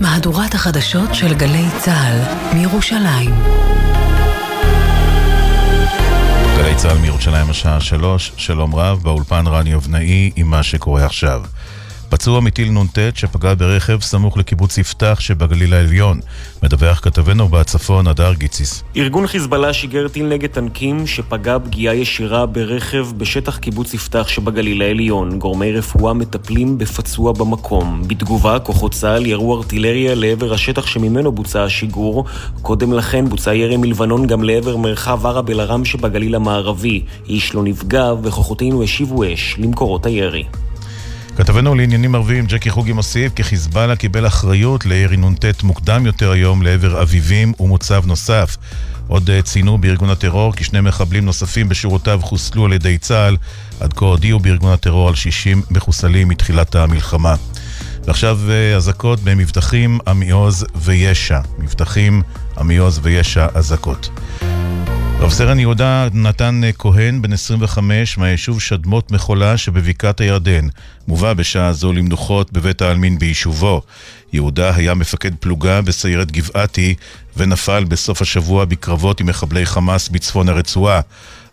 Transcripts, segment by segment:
מהדורת החדשות של גלי צה"ל מירושלים. גלי צה"ל מירושלים השעה שלוש, שלום רב, באולפן רני אבנאי עם מה שקורה עכשיו. פצוע מטיל נ"ט שפגע ברכב סמוך לקיבוץ יפתח שבגליל העליון. מדווח כתבנו בצפון, הדר גיציס. ארגון חיזבאללה שיגר טיל נגד טנקים שפגע פגיעה ישירה ברכב בשטח קיבוץ יפתח שבגליל העליון. גורמי רפואה מטפלים בפצוע במקום. בתגובה, כוחות צה"ל ירו ארטילריה לעבר השטח שממנו בוצע השיגור. קודם לכן בוצע ירי מלבנון גם לעבר מרחב ערב אל-ערם שבגליל המערבי. איש לא נפגע וכוחותינו השיבו אש למקורות הירי. כתבנו לעניינים ערביים ג'קי חוגי מוסיף כי חיזבאללה קיבל אחריות לירי נ"ט מוקדם יותר היום לעבר אביבים ומוצב נוסף. עוד אה, ציינו בארגון הטרור כי שני מחבלים נוספים בשורותיו חוסלו על ידי צה"ל. עד כה הודיעו בארגון הטרור על 60 מחוסלים מתחילת המלחמה. ועכשיו אה, אזעקות במבטחים, עמיעוז וישע. מבטחים, עמיעוז וישע, אזעקות. רב סרן יהודה נתן כהן, בן 25, מהיישוב שדמות מחולה שבבקעת הירדן, מובא בשעה זו למנוחות בבית העלמין ביישובו. יהודה היה מפקד פלוגה בסיירת גבעתי ונפל בסוף השבוע בקרבות עם מחבלי חמאס בצפון הרצועה.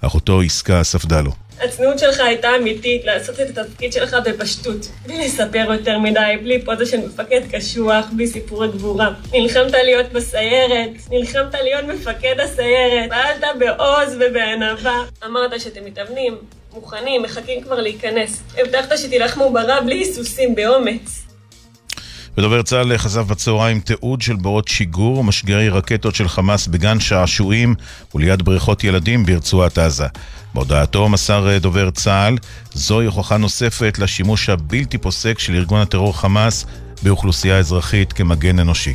אחותו עסקה ספדה לו. הצניעות שלך הייתה אמיתית, לעשות את התפקיד שלך בפשטות. בלי לספר יותר מדי, בלי פוזה של מפקד קשוח, בלי סיפורי גבורה. נלחמת להיות בסיירת, נלחמת להיות מפקד הסיירת, פעלת בעוז ובענווה. אמרת שאתם מתאמנים, מוכנים, מחכים כבר להיכנס. הבטחת שתילחמו ברע בלי היסוסים, באומץ. ודובר צה"ל חשף בצהריים תיעוד של בורות שיגור ומשגרי רקטות של חמאס בגן שעשועים וליד בריכות ילדים ברצועת עזה. בהודעתו מסר דובר צה"ל, זוהי הוכחה נוספת לשימוש הבלתי פוסק של ארגון הטרור חמאס באוכלוסייה אזרחית כמגן אנושי.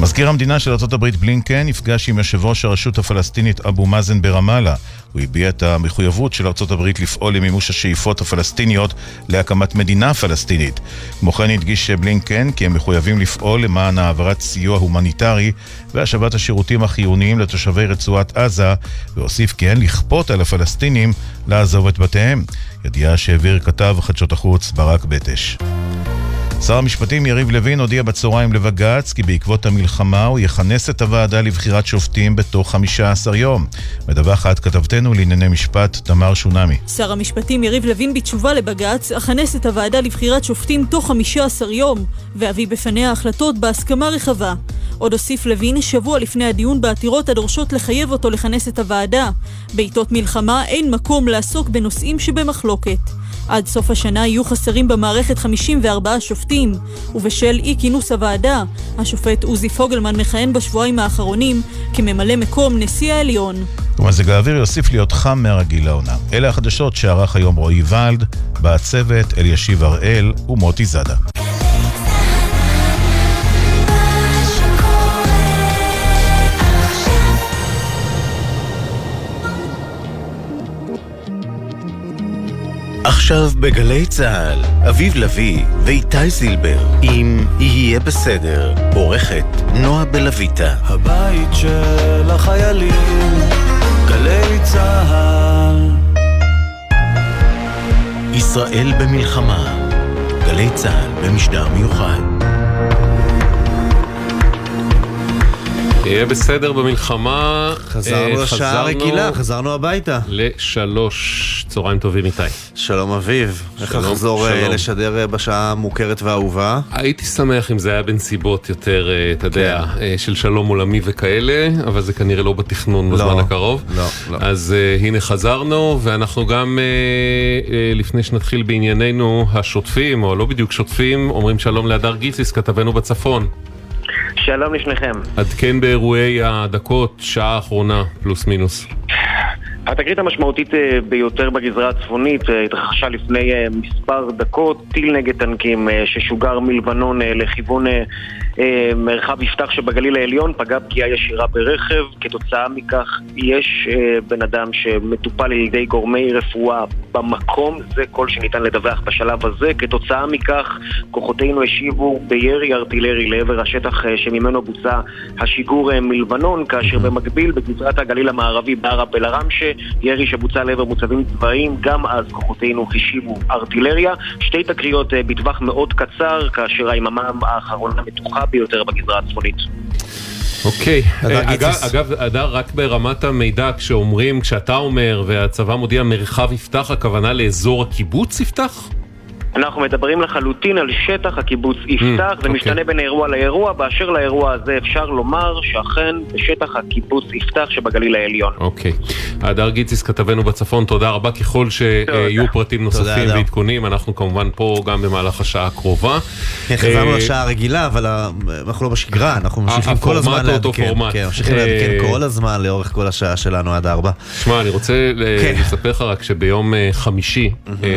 מזכיר המדינה של ארה"ב בלינקן נפגש עם יושב ראש הרשות הפלסטינית אבו מאזן ברמאללה. הוא הביע את המחויבות של ארה"ב לפעול למימוש השאיפות הפלסטיניות להקמת מדינה פלסטינית. כמו כן הדגיש בלינקן כי הם מחויבים לפעול למען העברת סיוע הומניטרי והשבת השירותים החיוניים לתושבי רצועת עזה, והוסיף כי אין לכפות על הפלסטינים לעזוב את בתיהם. ידיעה שהעביר כתב חדשות החוץ ברק בטש. שר המשפטים יריב לוין הודיע בצהריים לבג"ץ כי בעקבות המלחמה הוא יכנס את הוועדה לבחירת שופטים בתוך 15 יום. מדווחת כתבתנו לענייני משפט תמר שונמי. שר המשפטים יריב לוין בתשובה לבג"ץ אכנס את הוועדה לבחירת שופטים תוך 15 יום ואביא בפניה החלטות בהסכמה רחבה. עוד הוסיף לוין שבוע לפני הדיון בעתירות הדורשות לחייב אותו לכנס את הוועדה. בעיתות מלחמה אין מקום לעסוק בנושאים שבמחלוקת. עד סוף השנה יהיו חסרים במערכת 54 שופטים, ובשל אי כינוס הוועדה, השופט עוזי פוגלמן מכהן בשבועיים האחרונים כממלא מקום נשיא העליון. ומזג האוויר יוסיף להיות חם מהרגיל לעונה. אלה החדשות שערך היום רועי ולד, בצוות אלישיב הראל ומוטי זאדה. עכשיו בגלי צה"ל, אביב לביא ואיתי זילבר עם "יהיה בסדר", עורכת נועה בלויטה. הבית של החיילים, גלי צה"ל. ישראל במלחמה, גלי צה"ל במשדר מיוחד. יהיה בסדר במלחמה. חזרנו אה, לשעה הרגילה, חזרנו הביתה. לשלוש צהריים טובים איתי. שלום אביב, איך לחזור אה. לשדר אה, בשעה המוכרת והאהובה? הייתי שמח אם זה היה בנסיבות יותר, אתה יודע, כן. של שלום עולמי וכאלה, אבל זה כנראה לא בתכנון לא, בזמן הקרוב. לא, לא. אז הנה חזרנו, ואנחנו גם, לפני שנתחיל בענייננו, השוטפים, או לא בדיוק שוטפים, אומרים שלום להדר גיציס, כתבנו בצפון. שלום לשניכם. עדכן באירועי הדקות, שעה האחרונה, פלוס מינוס. התקרית המשמעותית אה, ביותר בגזרה הצפונית אה, התרחשה לפני אה, מספר דקות, טיל נגד טנקים ששוגר מלבנון לכיוון מרחב יפתח שבגליל העליון, פגע פגיעה ישירה ברכב, כתוצאה מכך יש אה, בן אדם שמטופל על ידי גורמי רפואה במקום, זה כל שניתן לדווח בשלב הזה, כתוצאה מכך כוחותינו השיבו בירי ארטילרי לעבר השטח אה, שממנו בוצע השיגור אה, מלבנון, כאשר במקביל בגזרת הגליל המערבי בערב אל-עראמשה ירי שבוצע לעבר מוצבים צבאיים, גם אז כוחותינו השיבו ארטילריה. שתי תקריות בטווח מאוד קצר, כאשר היממה האחרונה מתוחה ביותר בגזרה הצפונית. אוקיי, אה, אגב. אגב, אדר, רק ברמת המידע, כשאומרים, כשאתה אומר והצבא מודיע מרחב יפתח, הכוונה לאזור הקיבוץ יפתח? אנחנו מדברים לחלוטין על שטח הקיבוץ יפתח, זה אוקיי. משתנה בין אירוע לאירוע, באשר לאירוע הזה אפשר לומר שאכן בשטח הקיבוץ יפתח שבגליל העליון. אוקיי. הדר גיציס, כתבנו בצפון, תודה רבה. ככל שיהיו פרטים נוספים. ועדכונים, אנחנו כמובן פה גם במהלך השעה הקרובה. כן, חזרנו אה, לשעה הרגילה, אבל אנחנו לא בשגרה, אנחנו ממשיכים כל הזמן הפורמט הוא אותו לעדכן. פורמט. כן, ממשיכים אה, לעדכן כל הזמן לאורך כל השעה שלנו עד ארבע. שמע, אני רוצה כן. לספר לך רק שביום אה, חמישי, אה,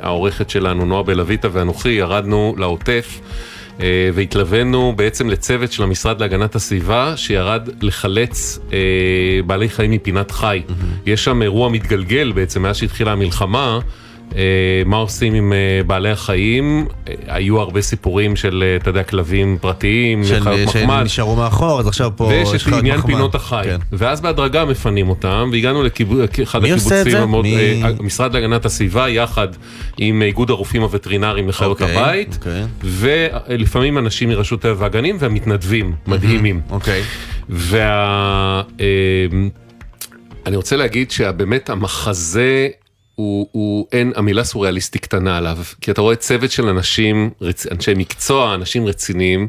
העורכת שלנו, נועה בלויטה ואנוכי, ירדנו לעוטף. אה, והתלווינו בעצם לצוות של המשרד להגנת הסביבה שירד לחלץ אה, בעלי חיים מפינת חי. יש שם אירוע מתגלגל בעצם מאז שהתחילה המלחמה. אה, מה עושים עם אה, בעלי החיים? אה, היו הרבה סיפורים של, אתה יודע, כלבים פרטיים, של- חיות מחמד. שנשארו מאחור, אז עכשיו פה ויש יש את לך עניין מחמד. פינות החי, כן. ואז בהדרגה מפנים אותם, והגענו לאחד את הקיבוצים, זה? המאוד- מי- המשרד להגנת הסביבה, יחד עם איגוד הרופאים הווטרינריים לחיות אוקיי, הבית, אוקיי. ולפעמים אנשים מרשות טבע והגנים, והמתנדבים, מדהימים. אוקיי. וה... אני רוצה להגיד שבאמת המחזה הוא, הוא אין, המילה סוריאליסטי קטנה עליו, כי אתה רואה צוות של אנשים, רצ, אנשי מקצוע, אנשים רציניים,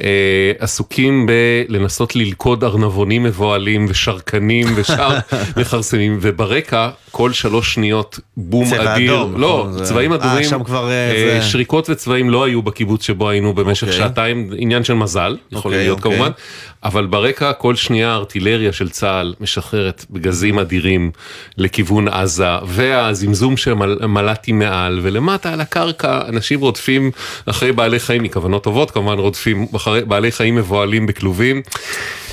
אה, עסוקים בלנסות ללכוד ארנבונים מבוהלים ושרקנים ושאר מכרסמים, וברקע כל שלוש שניות בום צבע אדיר, אדום, לא, נכון, זה- צבעים אה, אדומים, שם כבר, אה, אה, זה- שריקות וצבעים לא היו בקיבוץ שבו היינו במשך אוקיי. שעתיים, עניין של מזל, יכול אוקיי, להיות אוקיי. כמובן. אבל ברקע כל שנייה הארטילריה של צה"ל משחררת בגזים אדירים לכיוון עזה, והזמזום שמל"טי מעל, ולמטה על הקרקע אנשים רודפים אחרי בעלי חיים, מכוונות טובות כמובן, רודפים אחרי בעלי חיים מבוהלים בכלובים.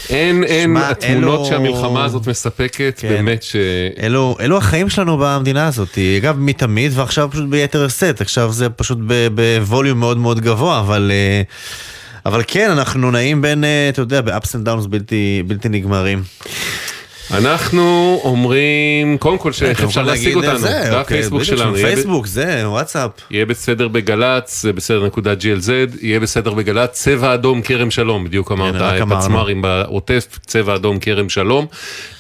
אין, אין, התמונות אלו- שהמלחמה הזאת מספקת, כן. באמת ש... אלו, אלו החיים שלנו במדינה הזאת, אגב מתמיד ועכשיו פשוט ביתר שאת, עכשיו זה פשוט בווליום מאוד מאוד גבוה, אבל, אה, אבל כן, אנחנו נעים בין, אה, אתה יודע, ב-ups and downs בלתי, בלתי נגמרים. אנחנו אומרים, קודם כל שאיך אפשר להשיג להגיד, אותנו, זה, אוקיי, הפייסבוק שלנו, פייסבוק, זה, וואטסאפ. יהיה בסדר בגל"צ, זה בסדר נקודה GLZ, יהיה בסדר בגל"צ, צבע אדום כרם שלום, בדיוק אמרת. פצמ"רים בעוטף, צבע אדום כרם שלום.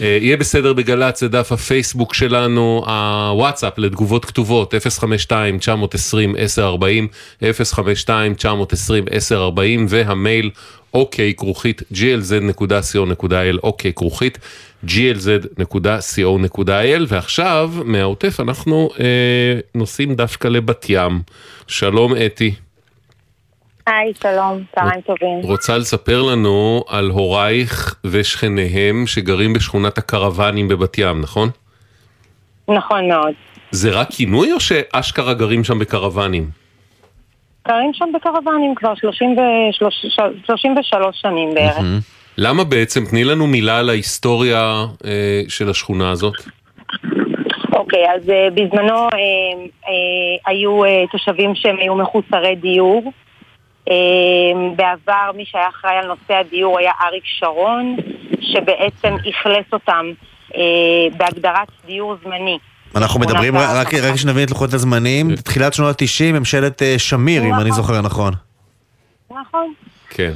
אה, יהיה בסדר בגל"צ, זה דף הפייסבוק שלנו, הוואטסאפ לתגובות כתובות, 052-920-1040, 052-920-1040, והמייל אוקיי כרוכית glz.co.il, אוקיי כרוכית glz.co.il, ועכשיו מהעוטף אנחנו אה, נוסעים דווקא לבת ים. שלום אתי. היי, שלום, צהריים טובים. רוצה לספר לנו על הורייך ושכניהם שגרים בשכונת הקרוונים בבת ים, נכון? נכון מאוד. זה רק כינוי או שאשכרה גרים שם בקרוונים? גרים שם בקרוונים כבר 33 33 שנים בערך. למה בעצם? תני לנו מילה על ההיסטוריה אה, של השכונה הזאת. אוקיי, אז אה, בזמנו אה, אה, היו אה, תושבים שהם היו מחוסרי דיור. אה, בעבר מי שהיה אחראי על נושא הדיור היה אריק שרון, שבעצם אכלס אותם אה, בהגדרת דיור זמני. אנחנו מדברים, רק רק שנבין את לוחות הזמנים, תחילת שנות ה-90, ממשלת שמיר, אם אני נכון. זוכר נכון. נכון. כן.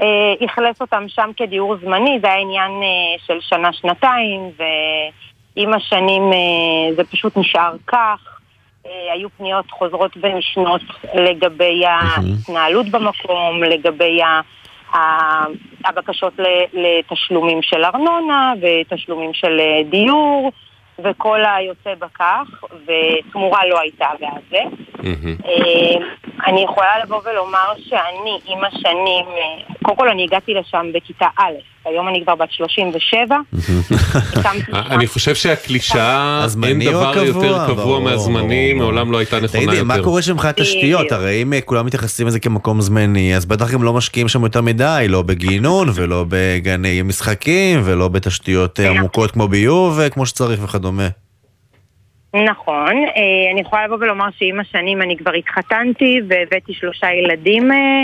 אה, אכלס אותם שם כדיור זמני, זה היה עניין אה, של שנה-שנתיים, ועם השנים אה, זה פשוט נשאר כך. אה, היו פניות חוזרות ונשנות לגבי ההתנהלות במקום, לגבי הבקשות לתשלומים של ארנונה ותשלומים של אה, דיור וכל היוצא בכך, ותמורה לא הייתה בעד זה. אה, אני יכולה לבוא ולומר שאני עם השנים, אה, קודם כל אני הגעתי לשם בכיתה א', היום אני כבר בת 37. הקמתי שם- אני חושב שהקלישאה, אין דבר? יותר קבוע מהזמני, מעולם לא הייתה נכונה תגידי, מה יותר. קורה שם מבחינת תשתיות? הרי אם אה, כולם מתייחסים לזה כמקום זמני, אז בטח גם לא משקיעים שם יותר מדי, לא בגינון ולא בגני משחקים ולא בתשתיות אה, עמוקות כמו ביוב אה, כמו שצריך וכדומה. נכון, אה, אני יכולה לבוא ולומר שעם השנים אני כבר התחתנתי והבאתי שלושה ילדים אה.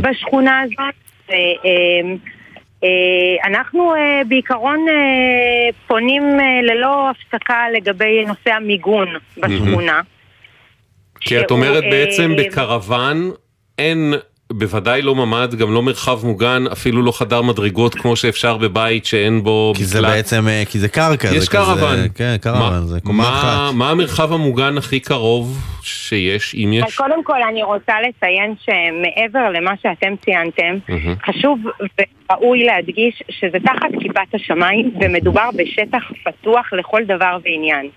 בשכונה הזאת. ו, אה, אנחנו בעיקרון פונים ללא הפסקה לגבי נושא המיגון בשכונה. כי את אומרת בעצם בקרוון אין בוודאי לא ממ"ד, גם לא מרחב מוגן, אפילו לא חדר מדרגות כמו שאפשר בבית שאין בו כי זה בעצם, כי זה קרקע. יש קרוון. כן, קרוון, זה קומה אחת. מה המרחב המוגן הכי קרוב שיש, אם יש? אז קודם כל אני רוצה לציין שמעבר למה שאתם ציינתם, חשוב וראוי להדגיש שזה תחת כיפת השמיים ומדובר בשטח פתוח לכל דבר ועניין.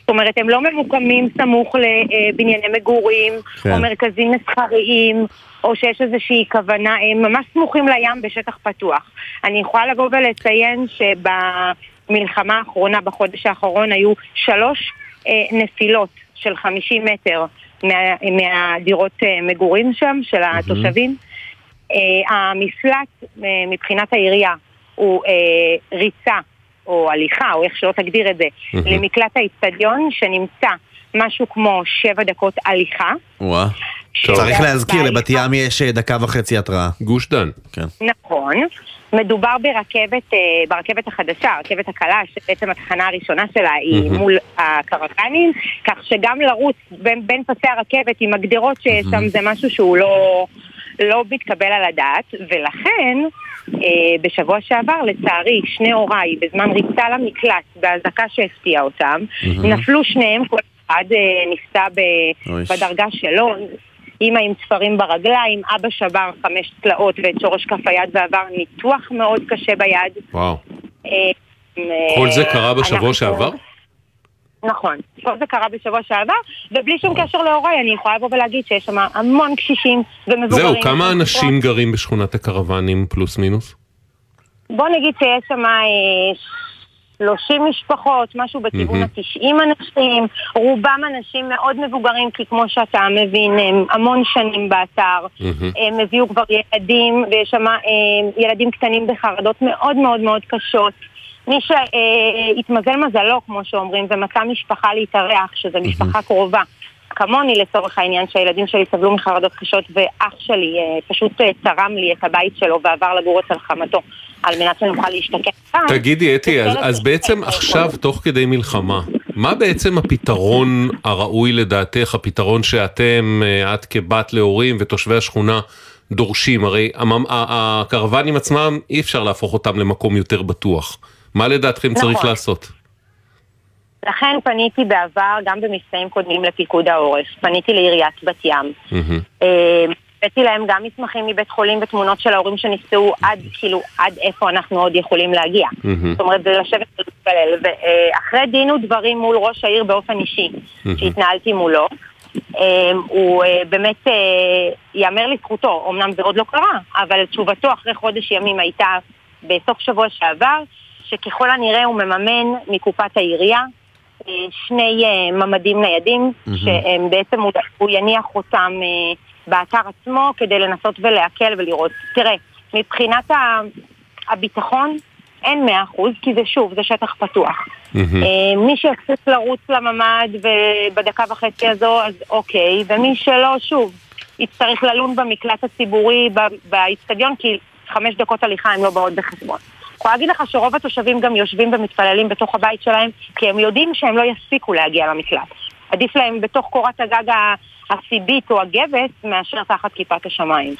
זאת אומרת, הם לא ממוקמים סמוך לבנייני מגורים, או מרכזים מסחריים. או שיש איזושהי כוונה, הם ממש סמוכים לים בשטח פתוח. אני יכולה לבוא ולציין שבמלחמה האחרונה, בחודש האחרון, היו שלוש אה, נפילות של 50 מטר מה, מהדירות אה, מגורים שם, של התושבים. אה, המפלט אה, מבחינת העירייה הוא אה, ריצה או הליכה, או איך שלא תגדיר את זה, למקלט האיצטדיון שנמצא משהו כמו שבע דקות הליכה. וואה. צריך להזכיר, לבת ים יש אה, דקה וחצי התראה. גוש דן. כן. נכון. מדובר ברכבת, אה, ברכבת החדשה, הרכבת הקלה, שבעצם התחנה הראשונה שלה היא מול הקרקנים, כך שגם לרוץ בין, בין פסי הרכבת עם הגדרות שיש שם זה משהו שהוא לא, לא מתקבל על הדעת, ולכן אה, בשבוע שעבר, לצערי, שני הוריי, בזמן ריצה למקלט, באזעקה שהפתיעה אותם, נפלו שניהם, כל אחד אה, נפצע בדרגה שלו. אימא עם צפרים ברגליים, אבא שבר חמש צלעות ואת שורש כף היד ועבר ניתוח מאוד קשה ביד. וואו. כל זה קרה בשבוע שעבר? נכון, כל זה קרה בשבוע שעבר, ובלי שום קשר להוריי, אני יכולה לבוא ולהגיד שיש שם המון קשישים ומבוגרים. זהו, כמה אנשים גרים בשכונת הקרוונים פלוס מינוס? בוא נגיד שיש שם 30 משפחות, משהו בכיוון ה-90 אנשים, רובם אנשים מאוד מבוגרים, כי כמו שאתה מבין, הם המון שנים באתר, הם הביאו כבר ילדים, ויש שם ילדים קטנים בחרדות מאוד מאוד מאוד קשות. מי שהתמזל מזלו, כמו שאומרים, ומצא משפחה להתארח, שזו משפחה קרובה. כמוני לצורך העניין שהילדים שלי סבלו מחרדות קשות ואח שלי אה, פשוט אה, תרם לי את הבית שלו ועבר לגור אצל חמתו על מנת שנוכל להשתקם כאן. תגידי אתי, אז, אז בעצם עכשיו תוך כדי מלחמה, מה בעצם הפתרון הראוי לדעתך, הפתרון שאתם, אה, את כבת להורים ותושבי השכונה דורשים? הרי הקרוונים עצמם אי אפשר להפוך אותם למקום יותר בטוח. מה לדעתכם נכון. צריך לעשות? לכן פניתי בעבר, גם במבצעים קודמים לפיקוד העורף, פניתי לעיריית בת ים. הבאתי להם גם מסמכים מבית חולים ותמונות של ההורים שנפצעו עד, כאילו, עד איפה אנחנו עוד יכולים להגיע. זאת אומרת, זה לשבת ולהתפלל. ואחרי דין ודברים מול ראש העיר באופן אישי, שהתנהלתי מולו, הוא באמת, ייאמר לזכותו, אמנם זה עוד לא קרה, אבל תשובתו אחרי חודש ימים הייתה בסוף שבוע שעבר, שככל הנראה הוא מממן מקופת העירייה שני ממדים ניידים, שהם בעצם, הוא יניח אותם באתר עצמו כדי לנסות ולהקל ולראות. תראה, מבחינת הביטחון אין מאה אחוז, כי זה שוב, זה שטח פתוח. מי שיפסיק לרוץ לממ"ד בדקה וחצי הזו, אז אוקיי, ומי שלא, שוב, יצטרך ללון במקלט הציבורי באיצטדיון, כי חמש דקות הליכה הן לא באות בחשבון. יכולה להגיד לך שרוב התושבים גם יושבים ומתפללים בתוך הבית שלהם, כי הם יודעים שהם לא יספיקו להגיע למקלט. עדיף להם בתוך קורת הגג הסיבית או הגבס, מאשר תחת כיפת השמיים.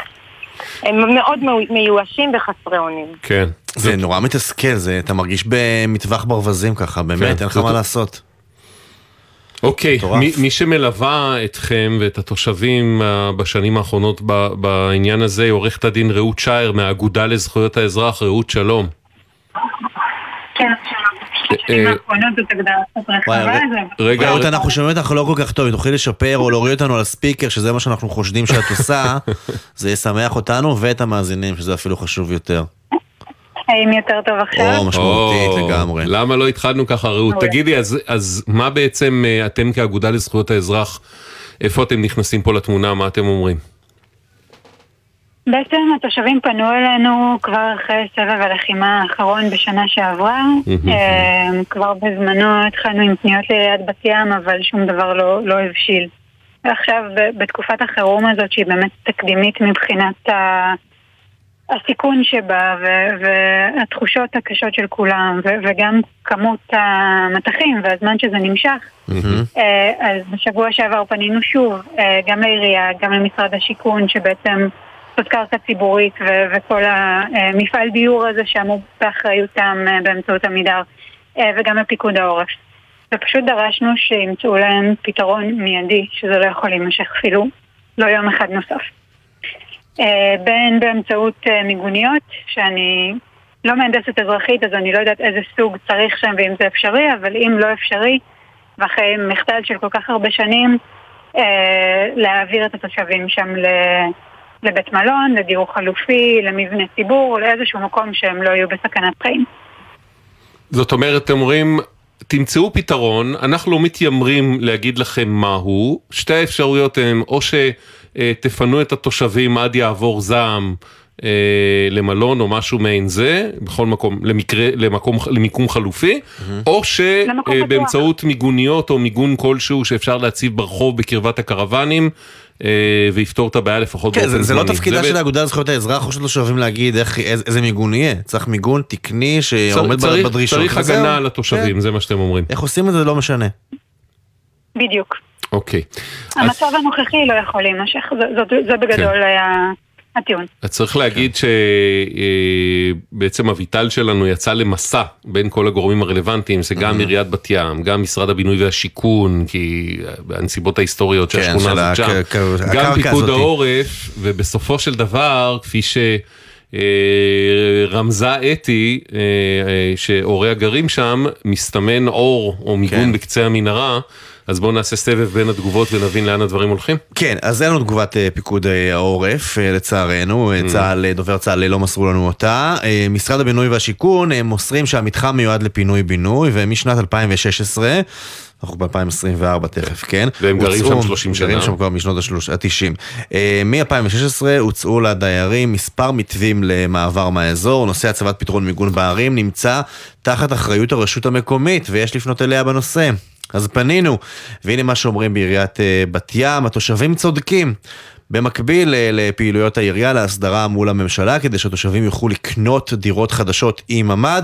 הם מאוד מיואשים וחסרי אונים. כן. זה נורא מתסכל, זה, אתה מרגיש במטווח ברווזים ככה, באמת, כן, אין לך מה לעשות. אוקיי. מי, מי שמלווה אתכם ואת התושבים אה, בשנים האחרונות ב, בעניין הזה היא עורכת הדין רעות שייר מהאגודה לזכויות האזרח, רעות שלום. רגע, רעות, אנחנו שומעים אותך לא כל כך טוב, אם תוכלי לשפר או להוריד אותנו על הספיקר, שזה מה שאנחנו חושדים שאת עושה, זה ישמח אותנו ואת המאזינים, שזה אפילו חשוב יותר. האם יותר טוב עכשיו? או, משמעותית לגמרי. למה לא התחלנו ככה, רעות? תגידי, אז, אז מה בעצם אה, אתם כאגודה לזכויות האזרח, איפה אתם נכנסים פה לתמונה, מה אתם אומרים? בעצם התושבים פנו אלינו כבר אחרי סבב הלחימה האחרון בשנה שעברה. אה, כבר בזמנו התחלנו עם פניות לעיריית בת ים, אבל שום דבר לא, לא הבשיל. ועכשיו, בתקופת החירום הזאת, שהיא באמת תקדימית מבחינת ה... הסיכון שבה ו- והתחושות הקשות של כולם ו- וגם כמות המטחים והזמן שזה נמשך אה, אז בשבוע שעבר פנינו שוב אה, גם לעירייה, גם למשרד השיכון שבעצם זאת קרקע ציבורית ו- וכל המפעל דיור הזה שאמור באחריותם אה, באמצעות עמידר אה, וגם לפיקוד העורף. ופשוט דרשנו שימצאו להם פתרון מיידי שזה לא יכול להימשך אפילו לא יום אחד נוסף. אה, בין באמצעות מיגוניות, שאני לא מהנדסת אזרחית, אז אני לא יודעת איזה סוג צריך שם ואם זה אפשרי, אבל אם לא אפשרי, ואחרי מחדל של כל כך הרבה שנים, להעביר את התושבים שם לבית מלון, לדיור חלופי, למבנה ציבור, לאיזשהו מקום שהם לא יהיו בסכנת חיים. זאת אומרת, אתם אומרים, תמצאו פתרון, אנחנו לא מתיימרים להגיד לכם מהו, שתי האפשרויות הן או שתפנו את התושבים עד יעבור זעם אה, למלון או משהו מעין זה, בכל מקום, למקרה, למקום, למיקום חלופי, או שבאמצעות מיגוניות או מיגון כלשהו שאפשר להציב ברחוב בקרבת הקרוונים. אה, ויפתור את הבעיה לפחות כן, באופן זה, זמני. זה לא תפקידה של האגודה לזכויות האזרח, או שלא אוהבים להגיד איך, איזה, איזה מיגון יהיה. צריך מיגון תקני שעומד צריך- בדרישות. צריך. הגנה על התושבים, כן. זה מה שאתם אומרים. איך עושים את זה לא משנה. בדיוק. אוקיי. המצב הנוכחי לא יכול להימשך, זה בגדול כן. היה הטיעון. אז צריך להגיד שבעצם אביטל שלנו יצא למסע בין כל הגורמים הרלוונטיים, זה גם עיריית בת ים, גם משרד הבינוי והשיכון, כי הנסיבות ההיסטוריות של כן, השכונה של הזאת שם, גם פיקוד. העורף, ובסופו של דבר, כפי ש... אה, רמזה אתי, אה, אה, שהוריה גרים שם, מסתמן אור או מיגון כן. בקצה המנהרה, אז בואו נעשה סבב בין התגובות ונבין לאן הדברים הולכים. כן, אז אין לנו תגובת אה, פיקוד אה, העורף, אה, לצערנו, אה, צה"ל, דובר צה"ל לא מסרו לנו אותה. משרד הבינוי והשיכון מוסרים שהמתחם מיועד לפינוי-בינוי, ומשנת 2016, אנחנו ב-2024 תכף, כן? והם גרים שם 30 שנה. גרים שם כבר משנות ה-90. מ-2016 הוצאו לדיירים מספר מתווים למעבר מהאזור, נושא הצבת פתרון מיגון בערים נמצא תחת אחריות הרשות המקומית, ויש לפנות אליה בנושא. אז פנינו, והנה מה שאומרים בעיריית אה, בת ים, התושבים צודקים. במקביל אה, לפעילויות העירייה להסדרה מול הממשלה, כדי שהתושבים יוכלו לקנות דירות חדשות עם ממ"ד,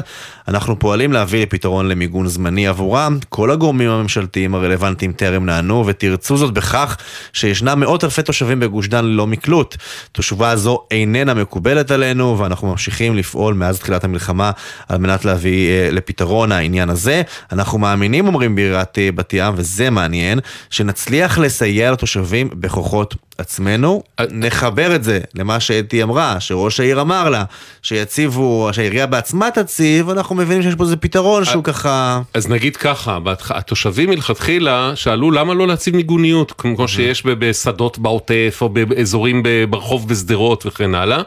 אנחנו פועלים להביא לפתרון למיגון זמני עבורם. כל הגורמים הממשלתיים הרלוונטיים טרם נענו, ותרצו זאת בכך שישנם מאות אלפי תושבים בגוש דן ללא מקלוט. תשובה זו איננה מקובלת עלינו, ואנחנו ממשיכים לפעול מאז תחילת המלחמה על מנת להביא אה, לפתרון העניין הזה. אנחנו מאמינים, אומרים בעיריית אה, בת ים, וזה מעניין, שנצליח לסייע לתושבים בכוחות עצמנו. נחבר את זה למה שאתי אמרה, שראש העיר אמר לה, שיציבו, שהעירייה בעצמה תציב, אנחנו מבינים שיש פה איזה פתרון שהוא ככה... אז נגיד ככה, התושבים מלכתחילה שאלו למה לא להציב מיגוניות, כמו שיש בשדות בעוטף או באזורים ברחוב בשדרות וכן הלאה,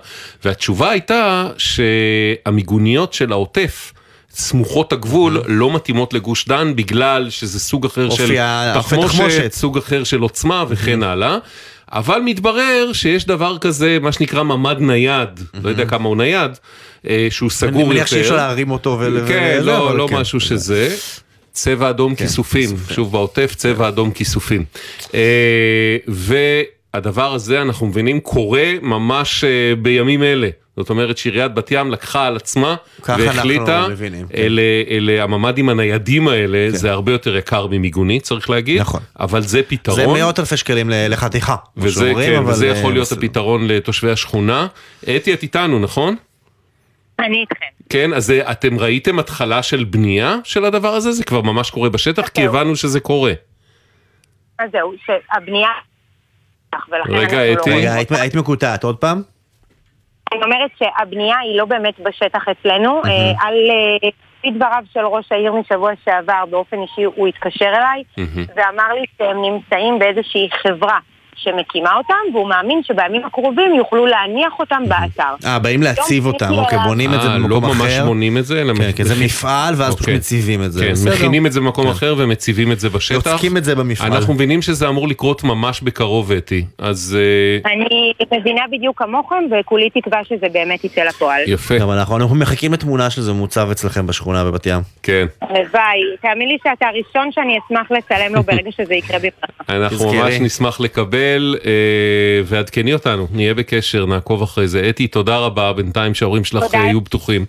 והתשובה הייתה שהמיגוניות של העוטף סמוכות הגבול לא מתאימות לגוש דן בגלל שזה סוג אחר של תחמושת. סוג אחר של עוצמה וכן הלאה. אבל מתברר שיש דבר כזה, מה שנקרא ממ"ד נייד, לא יודע כמה הוא נייד, אה, שהוא סגור יותר. אני מניח שאי אפשר להרים אותו ול... כן, וזה, לא, אבל לא כן. משהו שזה. צבע אדום כיסופים, שוב בעוטף צבע אדום כיסופים. אה, והדבר הזה אנחנו מבינים קורה ממש אה, בימים אלה. זאת אומרת שעיריית בת ים לקחה על עצמה והחליטה, כן. אלה, אלה הממ"דים הניידים האלה, זה הרבה יותר יקר ממיגונית צריך להגיד, נכון. אבל זה פתרון. זה מאות אלפי שקלים לחתיכה. וזה, שאומרים, כן, אבל, וזה אה, יכול להיות בסדר. הפתרון לתושבי השכונה. אתי, את איתנו, נכון? אני איתכם. כן, אז אה, אתם ראיתם התחלה של בנייה של הדבר הזה? זה כבר ממש קורה בשטח? כי הבנו שזה קורה. אז זהו, שהבנייה... רגע, לא אתי. רגע, היית מקוטעת עוד פעם? אני אומרת שהבנייה היא לא באמת בשטח אצלנו. אה, על אה, לפי דבריו של ראש העיר משבוע שעבר, באופן אישי הוא התקשר אליי ואמר לי שהם נמצאים באיזושהי חברה שמקימה אותם, והוא מאמין שבימים הקרובים יוכלו להניח אותם באתר. אה, באים להציב אותם, אוקיי. בונים את זה אה, במקום לא אחר. ממש בונים את זה, אלא כן, כי זה מפעל, ואז פשוט אוקיי. מציבים את זה. כן. מכינים את זה במקום אחר ומציבים את זה בשטח. יוצקים את זה במפעל. אנחנו מבינים שזה אמור לקרות ממש בקרוב, אתי. אז אה, אני מבינה בדיוק כמוכם, וכולי תקווה שזה באמת יצא לפועל. יפה, גם אנחנו אנחנו מחכים לתמונה של זה מוצב אצלכם בשכונה בבת ים. כן. הלוואי. תאמין לי שאתה הראשון שאני אשמח לצלם לו ברגע שזה יקרה בברכה. אנחנו. ממש נשמח לקבל. ישראל, אה, ועדכני אותנו, נהיה בקשר, נעקוב אחרי זה. אתי, תודה רבה, בינתיים שההורים שלך תודה. אה, יהיו בטוחים.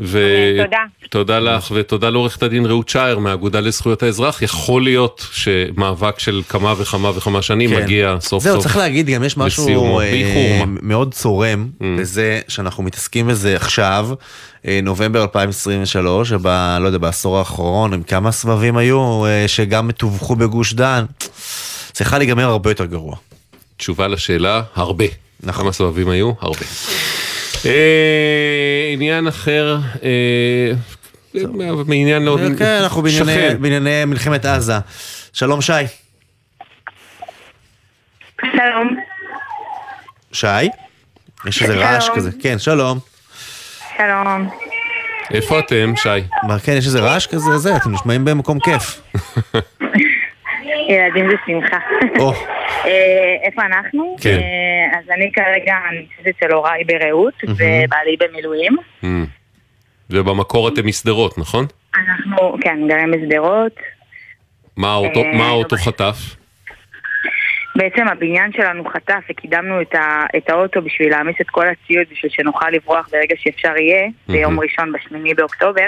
ו... תודה. תודה לך ותודה לעורכת הדין רעות שער מהאגודה לזכויות האזרח. יכול להיות שמאבק של כמה וכמה וכמה שנים כן. מגיע סוף סוף. זהו, צריך להגיד, גם יש משהו אה. מאוד צורם בזה שאנחנו מתעסקים בזה עכשיו, אה, נובמבר 2023, שב... לא יודע, בעשור האחרון, עם כמה סבבים היו, אה, שגם תווכו בגוש דן. צריכה להיגמר הרבה יותר גרוע. תשובה לשאלה, הרבה. נכון. כמה סבבים היו? הרבה. אה, עניין אחר, אה, מעניין לא... כן, אנחנו בענייני- מלחמת עזה. שלום שי. שלום. שי? יש איזה רעש. כזה. כן, שלום. שלום. איפה אתם, שי? מה, כן, יש איזה רעש כזה, זה, אתם נשמעים במקום כיף. ילדים זה שמחה. אה, איפה אנחנו? כן. אה, אז אני כרגע נמצאת אצל הוריי ברעות, ובעלי במילואים. ובמקור אתם משדרות, נכון? אנחנו, כן, גרים בשדרות. מה האוטו- אה, מה האוטו חטף? בעצם הבניין שלנו חטף וקידמנו את, ה, את האוטו בשביל להעמיס את כל הציוד בשביל שנוכל לברוח ברגע שאפשר יהיה, ביום ראשון בשמיני באוקטובר.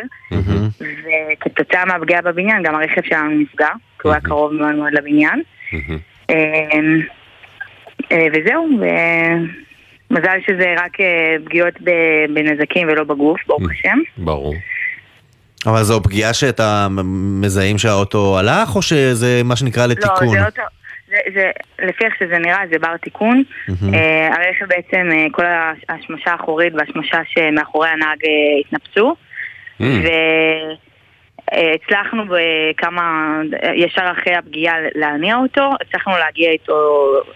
וכתוצאה מהפגיעה בבניין גם הרכב שלנו נפגע, כי הוא היה קרוב מאוד מאוד לבניין. אה, אה, וזהו, ומזל שזה רק אה, פגיעות ב- בנזקים ולא בגוף, ברוך השם. ברור. אבל זו פגיעה שאתה מזהים שהאוטו הלך, או שזה מה שנקרא לא, לתיקון? זה אוטו, זה, זה, לפי איך שזה נראה, זה בר תיקון. מהמם. אה, הרכב בעצם, אה, כל השמשה האחורית והשמשה שמאחורי הנהג אה, התנפצו. Mm. והצלחנו בכמה, ישר אחרי הפגיעה להניע אותו, הצלחנו להגיע איתו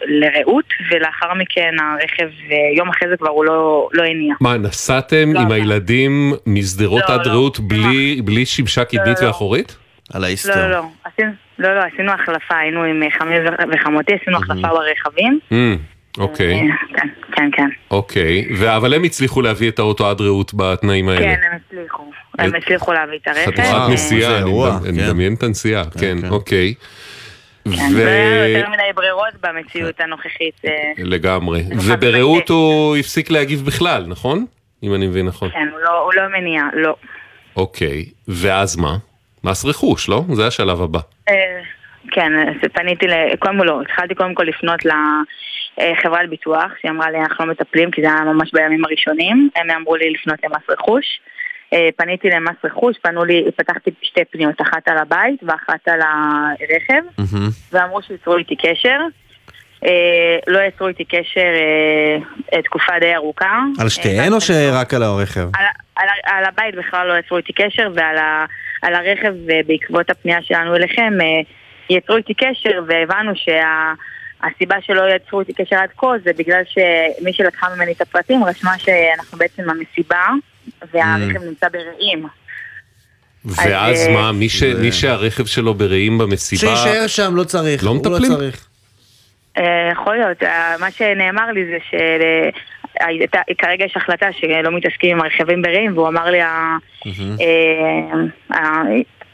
לרעות, ולאחר מכן הרכב, אה, יום אחרי זה כבר הוא לא, לא הניע. מה, נסעתם לא, עם לא. הילדים משדרות לא, עד לא. רעות בלי- בלי שמשה קדמית לא, לא. ואחורית? על לא, לא, לא, עשינו, לא, לא, עשינו החלפה, היינו עם אה, חמי וחמותי, עשינו החלפה ברכבים. אוקיי, אה, כן, כן, כן. אוקיי. ו- אבל הם הצליחו להביא את האוטו עד רעות בתנאים האלה. כן, הם הצליחו. הם הצליחו להביא את הרכב. חתיכת נסיעה, זה אני כן. מדמיין את הנסיעה, כן, אוקיי. כן, ו- היה לו יותר מדי ברירות במציאות הנוכחית. אה, לגמרי. וברעות הוא הפסיק להגיב בכלל, נכון? אם אני מבין נכון. כן, הוא לא- הוא לא מניע, לא. אוקיי, ואז מה? מס רכוש, לא? זה השלב הבא. אה, כן, פניתי, ל- קודם כל לא, התחלתי קודם כל לפנות לחברת ביטוח, שהיא אמרה לי אנחנו לא מטפלים, כי זה היה ממש בימים הראשונים, הם אמרו לי לפנות למס רכוש. אה, פניתי למס רכוש, פנו לי, פתחתי שתי פניות, אחת על הבית ואחת על הרכב, ואמרו שיצרו איתי קשר. אה, לא יצרו איתי קשר אה, תקופה די ארוכה. על שתיהן או שרק על הרכב? על, על, הבית בכלל לא יצרו איתי קשר, ועל ה, על הרכב אה, בעקבות הפנייה שלנו אליכם אה, יצרו איתי קשר, והבנו שהסיבה שלא יצרו איתי קשר עד כה זה בגלל שמי שלקחה ממני את הפרטים רשמה שאנחנו בעצם המסיבה, והרכב נמצא ברעים. ואז אה, מה, מי ש- מי שהרכב שלו ברעים במסיבה... שיישאר שם, לא צריך. לא הוא מטפלים? צריך. אה, יכול להיות, אה, מה שנאמר לי זה שכרגע יש החלטה שלא מתעסקים עם הרכבים ברעים, והוא אמר לי, אה,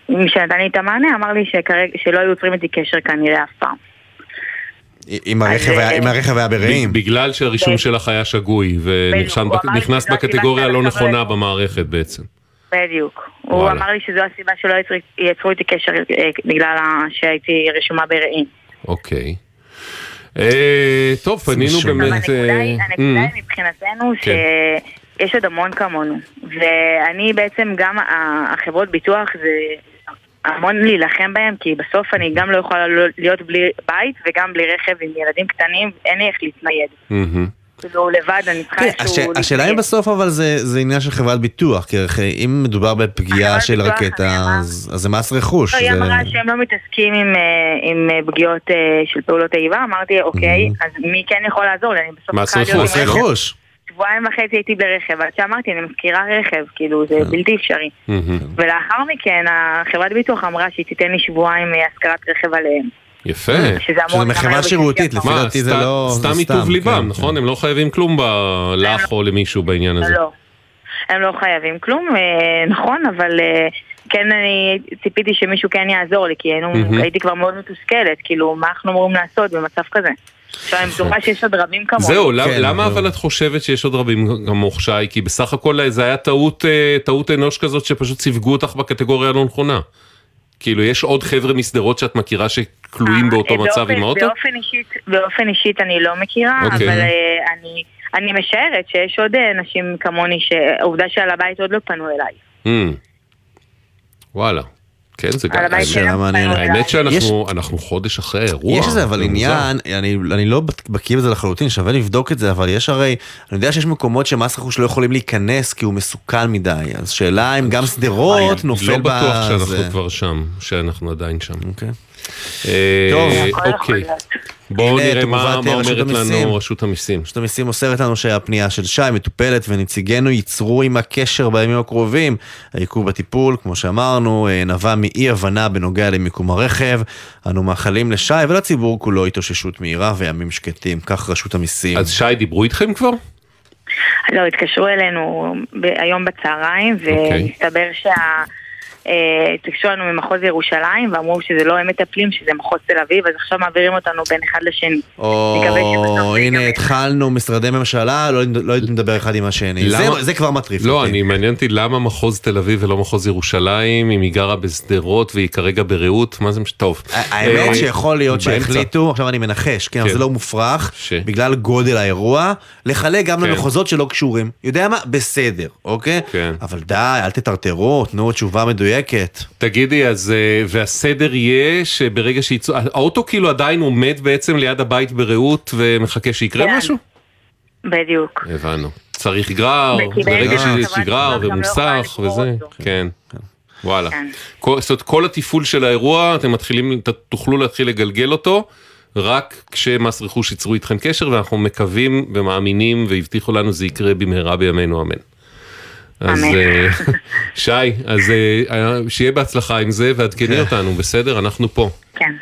מי שנתן לי את המענה אמר לי שלא היו יוצרים איתי קשר כנראה אף פעם. אם הרכב היה- אה, אם הרכב היה ברעים. בגלל שהרישום. שלך היה שגוי ונכנס בקטגוריה לא נכונה. במערכת בעצם. בדיוק. הוא וואלה. אמר לי שזו הסיבה שלא יצרו, איתי קשר אה, בגלל שהייתי רשומה ברעים. אוקיי. אה, טוב, פנינו משונה. באמת... הנקודה היא, אה, הנקודה אה, היא מבחינתנו כן. שיש עוד המון כמונו. ואני בעצם, גם החברות ביטוח זה המון להילחם בהם, כי בסוף אני גם לא יכולה לא- להיות בלי בית וגם בלי רכב עם ילדים קטנים, אין לי איך להתנייד. כאילו לבד אני צריכה כן, איזשהו... הש- השאלה אם. בסוף אבל זה זה עניין של חברת ביטוח, כי אם מדובר בפגיעה של ביטוח, רקטה, אז אז זה מס רכוש. לא, היא זה- אמרה שהם לא מתעסקים עם, אה, עם אה, פגיעות אה, של פעולות איבה, אמרתי, אוקיי, אז מי כן יכול לעזור לי? מס רכוש. רכוש. שבועיים וחצי הייתי ברכב, עד שאמרתי, אני מזכירה רכב, כאילו, זה בלתי אפשרי. ולאחר מכן, החברת ביטוח אמרה שהיא תיתן לי שבועיים אה, השכרת רכב עליהם. יפה. שזה מחברה שירותית. לפי דעתי זה לא... סתם מטוב ליבם, כן, נכון? הם לא חייבים כלום לך או למישהו בעניין הזה. לא. הם לא חייבים כלום, אה, נכון, אבל אה, כן אני ציפיתי שמישהו כן יעזור לי, כי. הייתי כבר מאוד מתוסכלת, כאילו, מה אנחנו אמורים לעשות במצב כזה? עכשיו, אני בטוחה שיש עוד רבים כמוני. זהו, כן, למה אבל- את חושבת שיש עוד רבים כמוך שי? כי בסך הכל זה היה טעות, אה, טעות אנוש כזאת שפשוט סיווגו אותך בקטגוריה הלא נכונה. כאילו יש עוד חבר'ה משדרות שאת מכירה שכלואים באותו אה, מצב באופן- עם האוטו? באופן אישית, באופן אישית אני לא מכירה, אוקיי. אבל אה, אני, אני משערת שיש עוד אה, נשים כמוני, שהעובדה שעל הבית עוד לא פנו אליי. Hmm. וואלה. כן, זה גם... שאלה מעניינת. אליי. האמת שאנחנו אנחנו חודש אחרי האירוע. יש איזה אבל. עניין, אני, אני לא בקיא בזה לחלוטין, שווה לבדוק את זה, אבל יש הרי, אני יודע שיש מקומות שמס רכוש לא יכולים להיכנס כי הוא מסוכן מדי, אז שאלה אם גם שדרות נופל לא בטוח. שאנחנו כבר שם, שאנחנו עדיין שם. אה, טוב. יכול אוקיי. בואו נראה מה רשות אומרת. לנו רשות המיסים. רשות המיסים מוסרת לנו שהפנייה של שי מטופלת ונציגינו ייצרו עם הקשר בימים הקרובים. העיכוב בטיפול, כמו שאמרנו, אה, נבע מאי הבנה בנוגע למיקום הרכב. אנו מאחלים לשי ולציבור כולו התאוששות מהירה וימים שקטים. כך רשות המיסים. אז שי, דיברו איתכם כבר? לא, התקשרו אלינו היום בצהריים, אוקיי. ומסתבר שה... התקשרו לנו ממחוז ירושלים ואמרו שזה לא הם מטפלים, שזה מחוז תל אביב, אז עכשיו מעבירים אותנו בין אחד לשני. או זה הנה. התחלנו משרדי ממשלה, לא לא יודעים לדבר אחד עם השני. זה- זה כבר מטריף לא. אני מעניין אותי למה מחוז תל אביב ולא מחוז ירושלים, אם היא גרה בשדרות והיא כרגע ברעות, מה זה מש... טוב. האמת אה, שיכול להיות. שהחליטו, עכשיו אני מנחש, כן, אבל כן. זה לא מופרך, בגלל גודל האירוע, לחלק גם כן. למחוזות שלא קשורים. יודע מה? בסדר, אוקיי? כן. אבל די, אל תטרטרו, תנו תשובה מדויקת. תגידי, אז, אה, והסדר יהיה שברגע שיצאו, האוטו כאילו עדיין עומד בעצם ליד הבית ברעות ומחכה שיקרה כן. משהו? בדיוק. הבנו. צריך גרר, ברגע שיש גרר ומוסך וזה. כן. וואלה. כן. כל- זאת אומרת, כל התפעול של האירוע, אתם מתחילים, תוכלו להתחיל לגלגל אותו, רק כשמס רכוש ייצרו איתכם קשר, ואנחנו מקווים ומאמינים והבטיחו לנו זה יקרה במהרה בימינו אמן. אז. אה, שי, אז אה, שיהיה בהצלחה עם זה ועדכני אותנו, בסדר? אנחנו פה. כן.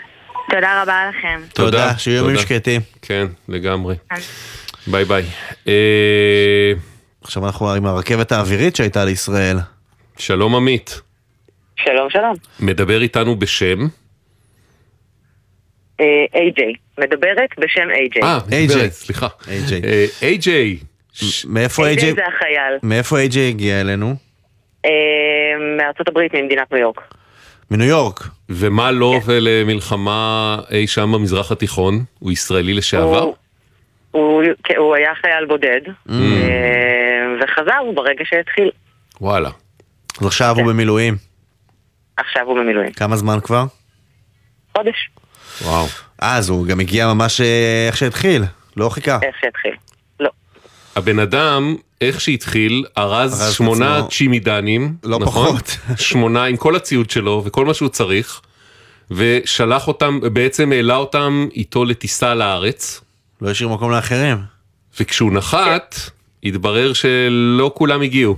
תודה רבה לכם. תודה, שיהיו ימים. שקטים. כן, לגמרי. כן. ביי ביי. אה, עכשיו אנחנו עם הרכבת האווירית שהייתה לישראל. שלום עמית, שלום שלום. מדבר איתנו בשם. איי-ג'יי. מדברת בשם איי-ג'יי. אה, AJ. מדברת, סליחה. AJ. אה, איי-ג'יי. מאיפה איי-ג'יי AJ? זה החייל. מאיפה AJ הגיע אלינו? אה, מארצות הברית, ממדינת ניו יורק. מניו יורק. ומה לו ולמלחמה אי שם במזרח התיכון? הוא ישראלי לשעבר? הוא- כן, היה חייל בודד, Mm. אה, וחזר ברגע שהתחיל. אז וואלה. עכשיו כן. הוא במילואים. עכשיו הוא במילואים. כמה זמן כבר? חודש, וואו. אז הוא גם הגיע ממש אה, איך שהתחיל, לא חיכה. איך שהתחיל. הבן אדם, איך שהתחיל, ארז שמונה עצמו. צ'ימידנים, לא נכון? פחות. שמונה עם כל הציוד שלו וכל מה שהוא צריך, ושלח אותם, בעצם העלה אותם איתו לטיסה לארץ, לא השאיר מקום לאחרים. וכשהוא נחת, התברר שלא כולם הגיעו.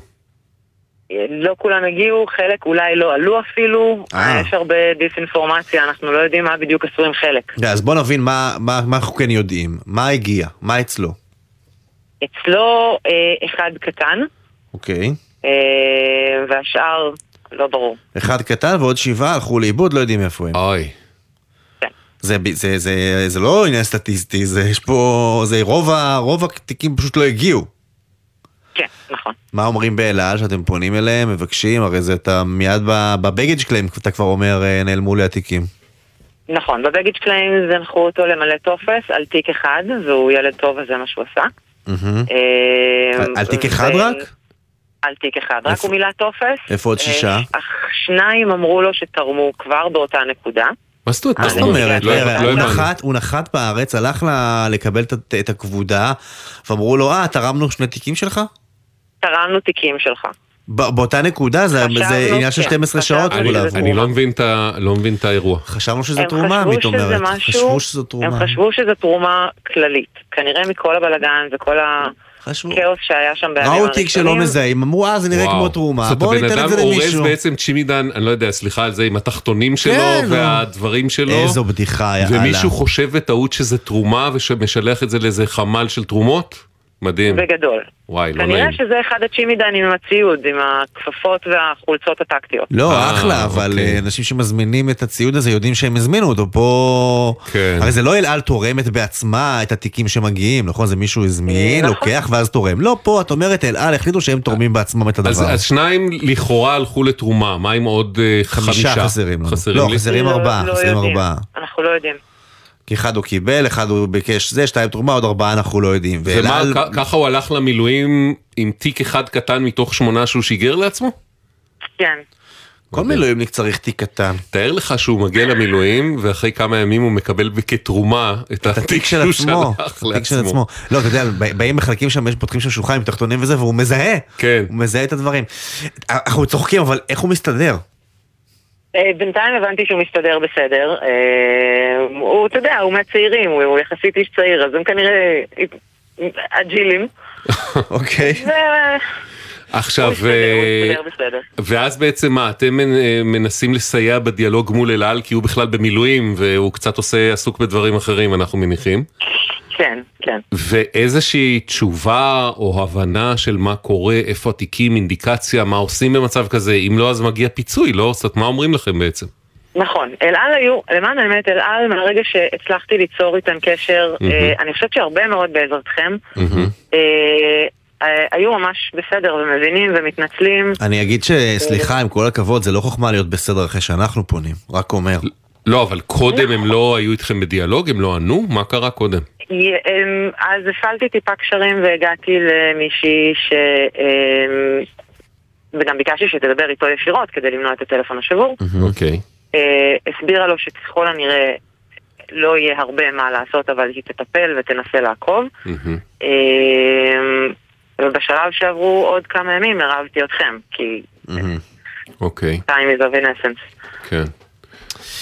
לא כולם הגיעו, חלק אולי לא עלו אפילו, אה. יש הרבה דיסאינפורמציה, אנחנו לא יודעים מה בדיוק עשו עם חלק. אז בוא נבין מה, מה, מה אנחנו כן יודעים. מה הגיע? מה אצלו? אצלו אה, אחד קטן, אוקיי. אה, והשאר לא ברור. אחד קטן ועוד שבעה הלכו לאיבוד, לא יודעים איפה הם. אוי. זה, ב- זה, זה, זה לא עניין סטטיסטי, זה יש פה, זה רוב, ה, רוב התיקים פשוט לא הגיעו. כן, נכון. מה אומרים באל על שאתם פונים אליהם, מבקשים, הרי זה אתה מיד ב baggage claim, אתה כבר אומר, אה, נעלמו לי התיקים. נכון, ב baggage claim זנחו אותו למלא טופס על תיק אחד, והוא ילד טוב וזה מה שהוא עשה. מהמם. אה, על- תיק אחד רק? על תיק אחד, רק הוא מילא טופס. איפה עוד אה, שישה? שניים אמרו לו שתרמו כבר באותה נקודה. מה זאת אומרת? מה זאת אומרת? לא לא. הוא. נחת, הוא נחת בארץ, הלך ל- לקבל את- את הכבודה, ואמרו לו, אה, תרמנו שני תיקים שלך? תרמנו תיקים שלך. ב- באותה נקודה זה זה עניין של כן, 12 שעות חשבנו אמרו אני. אני לא מבין את ה- לא מבין את האירוע. חשבנו שזה הם תרומה, עמית אומרת. משהו- חשבו שזו הם תרומה. חשבו שזו תרומה כללית. כנראה מכל הבלגן וכל חשבו. הכאוס שהיה שם בימים ראו. תיק שלא מזהים, אמרו, אה, זה נראה. כמו תרומה, זאת בואו הבן ניתן את אדם זה אורז למישהו. בעצם צ'ימידן, אני לא יודע, סליחה על זה, עם התחתונים שלו כן, נו. והדברים שלו. איזו בדיחה, יאללה. ומישהו חושב בטעות שזה תרומה ושמשלח את זה לאיזה חמ"ל של תרומות? מדהים. בגדול. וואי, לא כנראה נעים. שזה אחד הצ'ימידנים עם הציוד, עם הכפפות והחולצות הטקטיות. לא, אה, אחלה, אבל אוקיי. אה, אנשים שמזמינים את הציוד הזה יודעים שהם הזמינו אותו פה... כן. הרי זה לא אל על תורמת בעצמה את התיקים שמגיעים, נכון? זה מישהו הזמין, נכון. לוקח ואז תורם. לא, פה את אומרת אל על החליטו שהם תורמים בעצמם את אז, הדבר. אז שניים לכאורה הלכו לתרומה, מה עם עוד אה, חמישה חמישה? חסרים לנו. חסרים לא, לי? חסרים לא- ארבעה, לא חסרים יודעים. ארבעה. אנחנו לא יודעים. כי אחד הוא קיבל, אחד הוא ביקש זה, שתיים תרומה, עוד ארבעה אנחנו לא יודעים. ואל ומה. כ- ככה הוא הלך למילואים עם תיק אחד קטן מתוך שמונה שהוא שיגר לעצמו? כן. כל מילואימניק צריך תיק קטן. תאר לך שהוא מגיע למילואים ואחרי כמה ימים הוא מקבל כתרומה את את התיק של עצמו, התיק של. עצמו. לא, אתה יודע, באים מחלקים שם, יש- פותחים שם שולחן עם תחתונים וזה, והוא מזהה. כן. הוא מזהה את הדברים. אנחנו צוחקים, אבל איך הוא מסתדר? אה, בינתיים הבנתי שהוא מסתדר בסדר. אה, הוא, אתה יודע, הוא מהצעירים, הוא, יחסית איש צעיר, אז הם כנראה אג'ילים. אוקיי. עכשיו, אה. ואז בעצם מה, אתם מנסים לסייע בדיאלוג מול אל על כי הוא בכלל במילואים והוא קצת עושה, עסוק בדברים אחרים אנחנו מניחים. כן, כן. ואיזושהי תשובה או הבנה של מה קורה, איפה התיקים, אינדיקציה, מה עושים במצב כזה, אם לא אז מגיע פיצוי, לא? זאת אומרת, מה אומרים לכם בעצם? נכון, אל על היו, למען האמת, אל על מהרגע שהצלחתי ליצור איתן קשר, מהמם. אה, אני חושבת שהרבה מאוד בעזרתכם, אה, אה, היו ממש בסדר ומבינים ומתנצלים. אני אגיד שסליחה, עם כל הכבוד, זה לא חוכמה להיות בסדר אחרי שאנחנו פונים, רק אומר. לא, אבל קודם הם לא היו איתכם בדיאלוג? הם לא ענו? מה קרה קודם? אז הפעלתי טיפה קשרים והגעתי למישהי ש... אמ, וגם ביקשתי שתדבר איתו ישירות כדי למנוע את הטלפון השבור. אוקיי. אה, הסבירה לו שככל הנראה לא יהיה הרבה מה לעשות, אבל היא תטפל ותנסה לעקוב. אמ, ובשלב שעברו עוד כמה ימים הרבתי אתכם, כי אוקיי, time is of innocence. כן.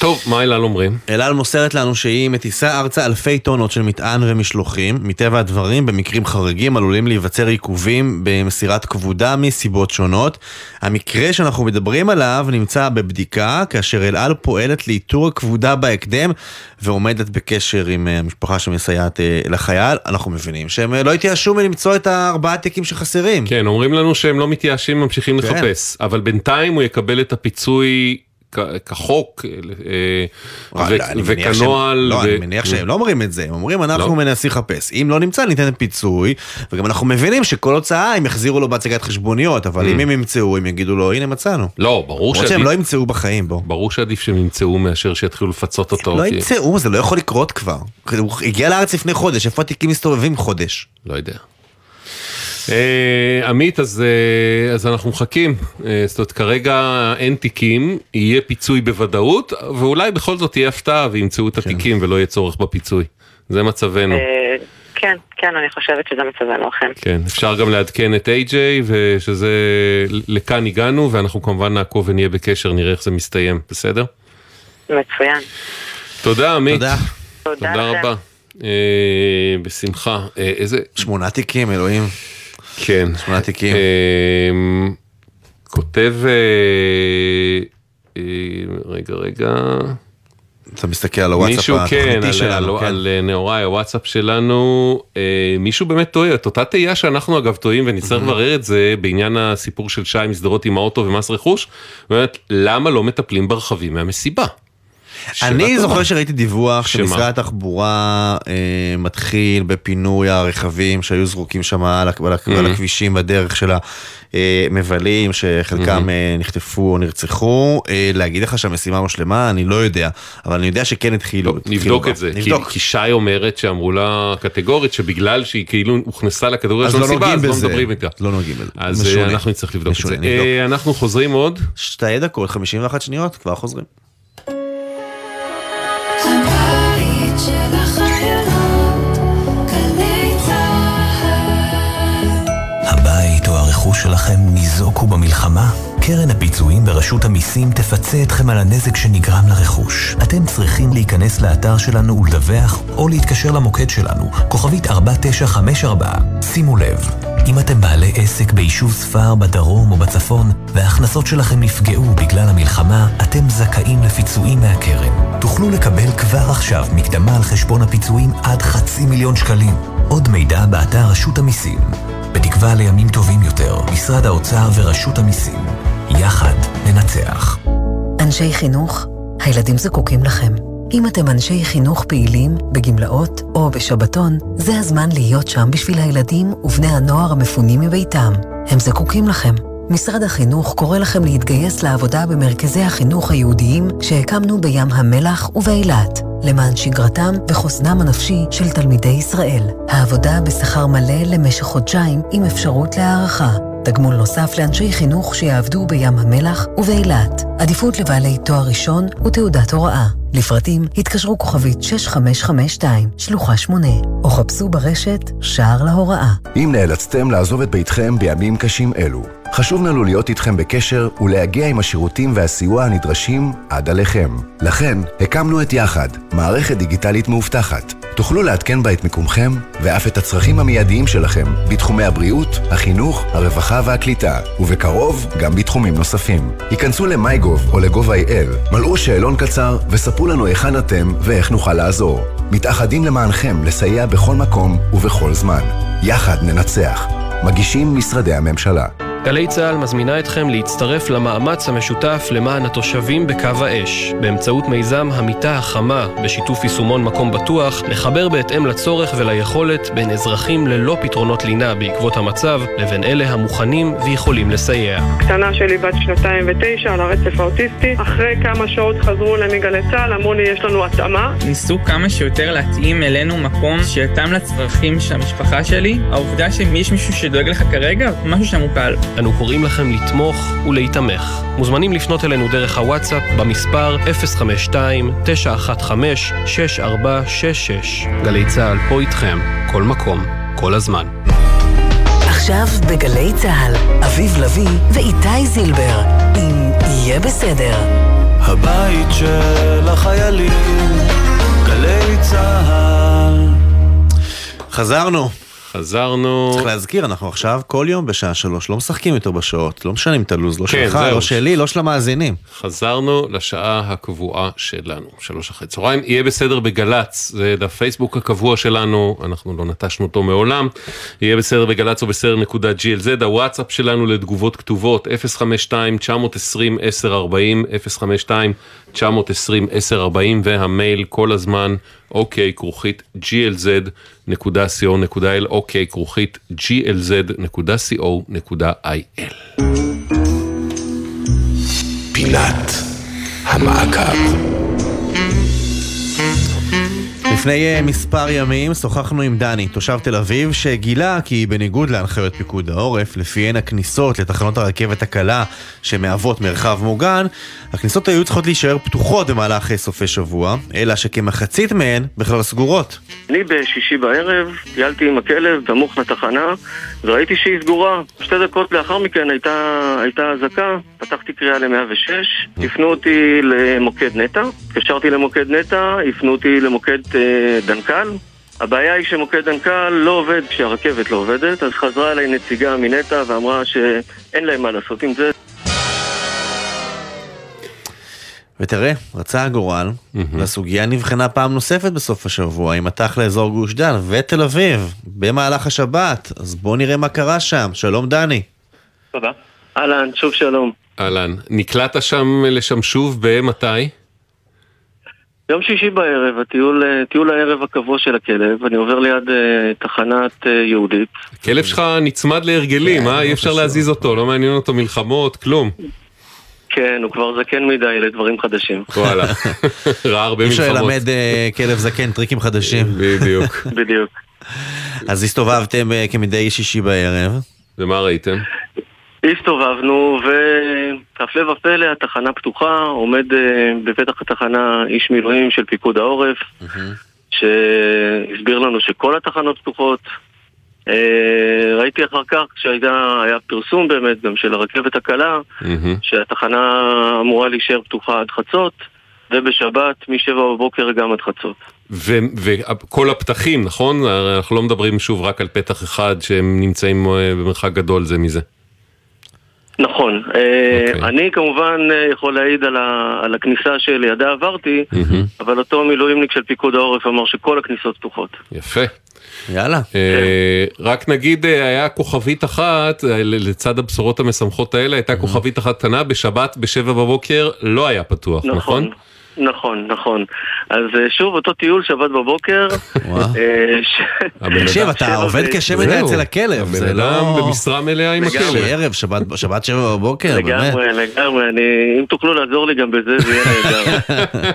טוב, מה אל על אומרים? אל על מוסרת לנו שהיא מטיסה ארצה אלפי טונות של מטען ומשלוחים. מטבע הדברים, במקרים חריגים עלולים להיווצר עיכובים במסירת כבודה מסיבות שונות. המקרה שאנחנו מדברים עליו נמצא בבדיקה, כאשר אל על פועלת לאיתור הכבודה בהקדם ועומדת בקשר עם אה, המשפחה שמסייעת אה, לחייל. אנחנו מבינים שהם אה, לא התייאשו מלמצוא את הארבעה תיקים שחסרים. כן, אומרים לנו שהם לא מתייאשים, ממשיכים כן. לחפש, אבל בינתיים הוא יקבל את הפיצוי כחוק אה, אה, לא, וכנוהל. לא, אני מניח שהם לא אומרים את זה, הם אומרים אנחנו לא? מנסים לחפש. אם לא נמצא ניתן פיצוי, וגם אנחנו מבינים שכל הוצאה הם יחזירו לו בהצגת חשבוניות, אבל אם הם ימצאו הם יגידו לו הנה מצאנו. Mm. לא, ברור למרות שהם שעדיף- לא ימצאו בחיים בו. ברור שעדיף שהם ימצאו מאשר שיתחילו לפצות אותו. לא ימצאו, זה לא יכול לקרות כבר. הוא הגיע לארץ לפני חודש, איפה התיקים מסתובבים חודש? לא יודע. אה, עמית, אז, אה, אז אנחנו מחכים. אה, זאת אומרת, כרגע אין תיקים, יהיה פיצוי בוודאות, ואולי בכל זאת תהיה הפתעה וימצאו את התיקים ולא יהיה צורך בפיצוי. זה מצבנו. כן, כן, אני חושבת שזה מצבנו אכן. כן, אפשר גם לעדכן את AJ, ושזה, לכאן הגענו, ואנחנו כמובן נעקוב ונהיה בקשר, נראה איך זה מסתיים, בסדר? מצוין. תודה, עמית. תודה. תודה תודה. רבה. אה, בשמחה. אה, איזה... שמונה תיקים, אלוהים. כן. שמונה תיקים. אה, כותב... אה, אה, רגע, רגע. אתה מסתכל על הוואטסאפ מישהו, כן, על, שלנו, כן. על אה, נאוריי, הוואטסאפ שלנו, אה, מישהו באמת טועה, את אותה תהייה שאנחנו אגב טועים ונצטרך לברר את זה בעניין הסיפור של שי משדרות עם האוטו ומס רכוש, באמת, למה לא מטפלים ברכבים מהמסיבה? אני זוכר. שראיתי דיווח? שמשרד התחבורה אה, מתחיל בפינוי הרכבים שהיו זרוקים שם על, על, הכ- על הכבישים בדרך של המבלים שחלקם אה, נחטפו או נרצחו. אה, להגיד לך שהמשימה הושלמה אני לא יודע, אבל אני יודע שכן התחילו. התחילו נבדוק. את זה, כי, נבדוק. כי שי אומרת שאמרו לה קטגורית שבגלל שהיא כאילו הוכנסה לקטגוריה של לא נוגעים אז לא. מדברים איתה. לא נוגעים בזה. אז משונה. אה, אנחנו נצטרך לבדוק את משונה, זה. נבדוק. אה, אנחנו חוזרים עוד. שתי דקות, 51 שניות, כבר חוזרים. הרכוש שלכם ניזוקו במלחמה? קרן הפיצויים ברשות המיסים תפצה אתכם על הנזק שנגרם לרכוש. אתם צריכים להיכנס לאתר שלנו ולדווח, או להתקשר למוקד שלנו, כוכבית 4954. שימו לב, אם אתם בעלי עסק ביישוב ספר בדרום או בצפון, וההכנסות שלכם נפגעו בגלל המלחמה, אתם זכאים לפיצויים מהקרן. תוכלו לקבל כבר עכשיו מקדמה על חשבון הפיצויים עד חצי מיליון שקלים. עוד מידע באתר רשות המיסים. בתקווה לימים טובים יותר, משרד האוצר ורשות המיסים. יחד ננצח. אנשי חינוך, הילדים זקוקים לכם. אם אתם אנשי חינוך פעילים, בגמלאות או בשבתון, זה הזמן להיות שם בשביל הילדים ובני הנוער המפונים מביתם. הם זקוקים לכם. משרד החינוך קורא לכם להתגייס לעבודה במרכזי החינוך היהודיים שהקמנו בים המלח ובאילת, למען שגרתם וחוסנם הנפשי של תלמידי ישראל. העבודה בשכר מלא למשך חודשיים עם אפשרות להערכה. תגמול נוסף לאנשי חינוך שיעבדו בים המלח ובאילת. עדיפות לבעלי תואר ראשון ותעודת הוראה. לפרטים התקשרו כוכבית 6552, שלוחה 8, או חפשו ברשת שער להוראה. אם נאלצתם לעזוב את ביתכם בימים קשים אלו, חשוב לנו להיות איתכם בקשר ולהגיע עם השירותים והסיוע הנדרשים עד עליכם. לכן, הקמנו את יחד, מערכת דיגיטלית מאובטחת. תוכלו לעדכן בה את מיקומכם ואף את הצרכים המיידיים שלכם בתחומי הבריאות, החינוך, הרווחה והקליטה, ובקרוב גם בתחומים נוספים. היכנסו ל-MyGov או ל-gov.il, מלאו שאלון קצר וספרו לנו היכן אתם ואיך נוכל לעזור. מתאחדים למענכם לסייע בכל מקום ובכל זמן. יחד ננצח. מגישים משרדי הממשלה. גלי צה"ל מזמינה אתכם להצטרף למאמץ המשותף למען התושבים בקו האש, באמצעות מיזם המיטה החמה, בשיתוף יישומון מקום בטוח, לחבר בהתאם לצורך וליכולת בין אזרחים ללא פתרונות לינה בעקבות המצב, לבין אלה המוכנים ויכולים לסייע. קטנה שלי בת שנתיים ותשע על הרצף האוטיסטי. אחרי כמה שעות חזרו אליי מגלי צה"ל, אמרו לי יש לנו התאמה. ניסו כמה שיותר להתאים אלינו מקום שיתאם לצרכים של המשפחה שלי. העובדה שיש מישהו שדואג לך כרגע, משהו שם הוא קל. אנו קוראים לכם לתמוך ולהיתמך. מוזמנים לפנות אלינו דרך הוואטסאפ במספר 052-915-6466. גלי צה"ל פה איתכם, כל מקום, כל הזמן. עכשיו בגלי צה"ל, אביב לביא ואיתי זילבר, אם יהיה בסדר. הבית של החיילים, גלי צה"ל. חזרנו. חזרנו. צריך להזכיר, אנחנו עכשיו כל יום בשעה שלוש, לא משחקים יותר בשעות, לא משנים את הלו"ז, לא כן, שלך. לא שלי, לא של המאזינים. חזרנו לשעה הקבועה שלנו, שלוש אחרי צהריים. יהיה בסדר בגל"צ, זה דף פייסבוק הקבוע שלנו, אנחנו לא נטשנו אותו מעולם. יהיה בסדר בגל"צ או בסדר נקודה glz, הוואטסאפ שלנו לתגובות כתובות 052-920-1040, 052-920-1040, והמייל כל הזמן, אוקיי, כרוכית glz.co.il, אוקיי, כרוכית glz.co.il. פינת המעקב. לפני uh, מספר ימים שוחחנו עם דני, תושב תל אביב, שגילה כי בניגוד להנחיות פיקוד העורף, לפיהן הכניסות לתחנות הרכבת הקלה שמהוות מרחב מוגן, הכניסות היו צריכות להישאר פתוחות במהלך אה, סופי שבוע, אלא שכמחצית מהן בכלל סגורות. אני בשישי בערב טיילתי עם הכלב סמוך לתחנה וראיתי שהיא סגורה. שתי דקות לאחר מכן הייתה, הייתה אזעקה, פתחתי קריאה ל-106, הפנו אותי למוקד נטע, התקשרתי למוקד נטע, הפנו אותי למוקד אה, דנקל. הבעיה היא שמוקד דנקל לא עובד כשהרכבת לא עובדת, אז חזרה אליי נציגה מנטע ואמרה שאין להם מה לעשות עם זה. ותראה, רצה הגורל, והסוגיה נבחנה פעם נוספת בסוף השבוע, עם מטח לאזור גוש דן ותל אביב, במהלך השבת. אז בואו נראה מה קרה שם. שלום דני. תודה. אהלן, שוב שלום. אהלן, נקלעת שם לשם שוב במתי? יום שישי בערב, הטיול, אה, טיול הערב הקבוע של הכלב, אני עובר ליד אה, תחנת אה, יהודית. הכלב שלך נצמד להרגלים, אה? אי אפשר להזיז אותו, לא מעניין אותו מלחמות, כלום. כן, הוא כבר זקן מדי לדברים חדשים. וואלה, ראה הרבה אי אפשר מלחמות. ללמד אה, כלב זקן טריקים חדשים. בדיוק. בדיוק. אז הסתובבתם אה, כמדי שישי בערב. ומה ראיתם? הסתובבנו, והפלא ופלא, התחנה פתוחה, עומד אה, בפתח התחנה איש מילואים של פיקוד העורף, שהסביר לנו שכל התחנות פתוחות. אה, ראיתי אחר כך שהיה פרסום באמת גם של הרכבת הקלה, שהתחנה אמורה להישאר פתוחה עד חצות, ובשבת משבע בבוקר גם עד חצות. וכל הפתחים, נכון? אנחנו לא מדברים שוב רק על פתח אחד שהם נמצאים אה, במרחק גדול זה מזה. נכון. אה, אני כמובן אה, יכול להעיד על ה- על הכניסה שלידה עברתי, אבל אותו מילואימניק של פיקוד העורף אמר שכל הכניסות פתוחות. יפה. יאללה. אה, רק נגיד, היה כוכבית אחת, לצד הבשורות המשמחות האלה, הייתה כוכבית אחת קטנה, בשבת בשבע בבוקר לא היה פתוח, נכון? נכון, נכון. אז אה, שוב, אותו טיול שבת בבוקר. אה, תקשיב, אתה עובד מדי אצל הכלב, הבן זה אדם לא... במשרה מלאה עם לגמרי. הכלב. ערב, שבת- שבע בבוקר, באמת. לגמרי, לגמרי. אני- אם תוכלו לעזור לי גם בזה, זה יהיה נהדר.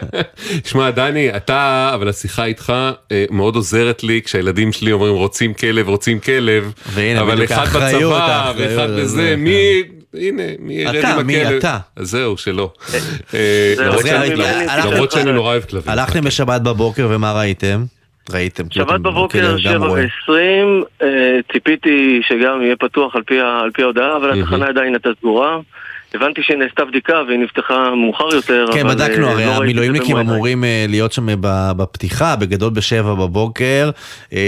שמע, דני, אתה, אבל השיחה איתך אה, מאוד עוזרת לי כשהילדים שלי אומרים רוצים כלב, רוצים כלב, והנה, אבל אחד בצבא ואחד זה, בזה, כן. מי, הנה, מי ירד אתה, עם מי הכלב? אתה? אז זהו, שלא. אה, למרות שאני- רגע, הלכתם- למרות שאני נורא אוהב כלבים. הלכתם בשבת בבוקר ומה ראיתם? ראיתם. שבת בבוקר, שבע. ועשרים, אה, ציפיתי שגם יהיה פתוח על פי ה- על פי ההודעה, אבל. התחנה עדיין הייתה סגורה. הבנתי שנעשתה בדיקה והיא נפתחה מאוחר יותר, כן, בדקנו, אה, הרי לא המילואימניקים. אמורים אה, להיות שם ב- בפתיחה, בגדול בשבע בבוקר. אה,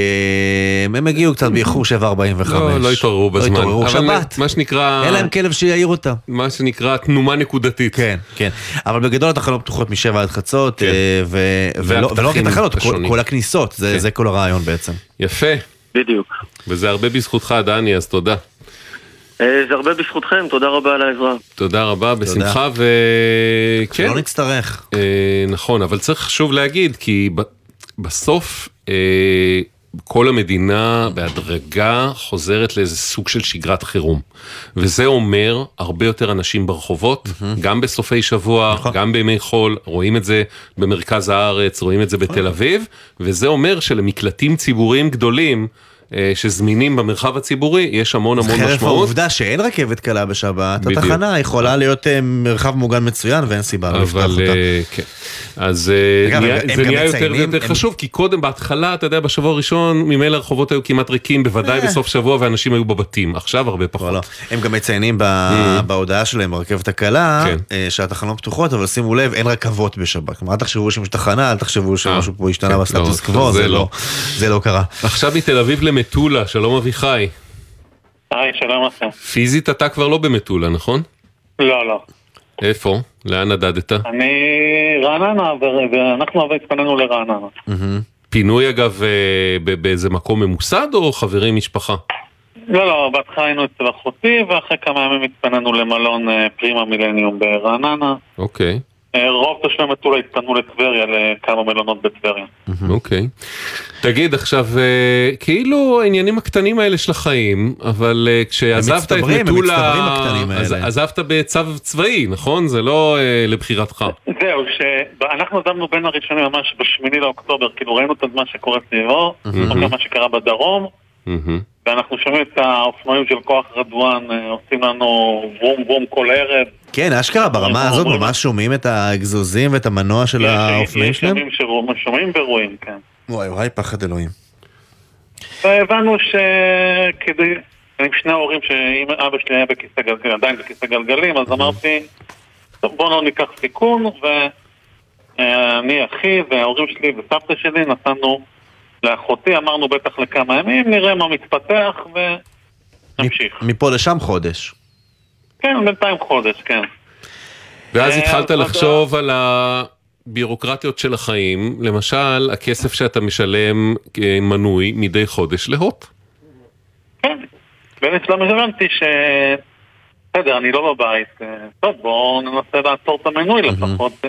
הם הגיעו קצת באיחור, שבע ארבעים וחמש. לא, לא התעוררו בזמן. לא התעוררו, שבת. מה שנקרא... אין להם כלב שיעיר אותם. מה שנקרא תנומה נקודתית. כן, כן. אבל בגדול התחנות פתוחות משבע עד חצות, אה, ו- ולא ולא רק התחנות, כל- הכניסות, זה כן. זה כל הרעיון בעצם. יפה. בדיוק. וזה הרבה בזכותך, דני, אז תודה. אה, זה הרבה בזכותכם, תודה רבה על העזרה. תודה רבה, בשמחה, וכן. שלא נצטרך. אה, נכון, אבל צריך שוב להגיד, כי ב- בסוף אה, כל המדינה בהדרגה חוזרת לאיזה סוג של שגרת חירום. וזה אומר הרבה יותר אנשים ברחובות, גם בסופי שבוע, גם בימי חול, רואים את זה במרכז הארץ, רואים את זה בתל אביב, וזה אומר שלמקלטים ציבוריים גדולים, שזמינים במרחב הציבורי, יש המון המון חרף משמעות. העובדה שאין רכבת קלה בשבת, בדיוק. התחנה יכולה להיות אה, מרחב מוגן מצוין ואין סיבה לא לפתוח אבל אותה. אה, כן, אז אה, אגב, נהיה- הם- זה נהיה יותר ויותר הם- חשוב, כי קודם בהתחלה, אתה יודע, בשבוע הראשון, ממילא הרחובות היו כמעט ריקים, בוודאי אה. בסוף שבוע, ואנשים היו בבתים, עכשיו הרבה פחות. הם גם מציינים ב- Mm. בהודעה שלהם ברכבת הקלה, כן. אה, שהתחנות פתוחות, אבל שימו לב, אין רכבות בשבת. כלומר, אל תחשבו שיש תחנה, אל תחשבו שמשהו פה השתנה כן, בסטטוס לא, קוו, לא. לא- זה לא קרה. עכשיו מתל אביב למטולה, שלום אביחי. היי, שלום לכם. פיזית אתה כבר לא במטולה, נכון? לא, לא. איפה? לאן נדדת? אני רעננה, ואנחנו אבל התפנינו לרעננה. פינוי אגב אה, באיזה מקום ממוסד או חברים משפחה? לא, לא, בהתחלה היינו אצל אחותי, ואחרי כמה ימים התפנינו למלון אה, פרימה מילניום ברעננה. אוקיי. אה, רוב תושבי מטולה התפנו לטבריה, לכמה מלונות בטבריה. אוקיי. תגיד עכשיו, אה, כאילו העניינים הקטנים האלה של החיים, אבל אה, כשעזבת את מטולה. עזבת בצו צבאי, נכון? זה לא לבחירתך. זהו, שאנחנו עזבנו בין הראשונים ממש בשמיני לאוקטובר, כאילו ראינו את מה שקורה סביבו, מהמם. או גם מה שקרה בדרום. ואנחנו שומעים את האופנועים של כוח רדואן אה, עושים לנו וום וום כל ערב. כן, אשכרה, ברמה הזאת ממש שומעים את האגזוזים ואת המנוע של האופנועים יש שלהם? ימים ששומעים ורואים, כן. וואי וואי, פחד אלוהים. והבנו שכדי, עם שני ההורים, שאם אבא שלי היה בכיסא גלגלים, עדיין בכיסא גלגלים, אז אמרתי, טוב, בוא לא ניקח סיכון, ואני, אחי, וההורים שלי וסבתא שלי נסענו לאחותי, אמרנו בטח לכמה ימים, נראה מה מתפתח, ונמשיך. מפה לשם חודש. כן, בינתיים חודש, כן. ואז אה, התחלת לחשוב על הבירוקרטיות של החיים, למשל, הכסף שאתה משלם מנוי מדי חודש להוט. באיזשהו שלב הבנתי ש... בסדר, אני לא בבית. אה, טוב, בואו ננסה לעצור את המנוי לפחות.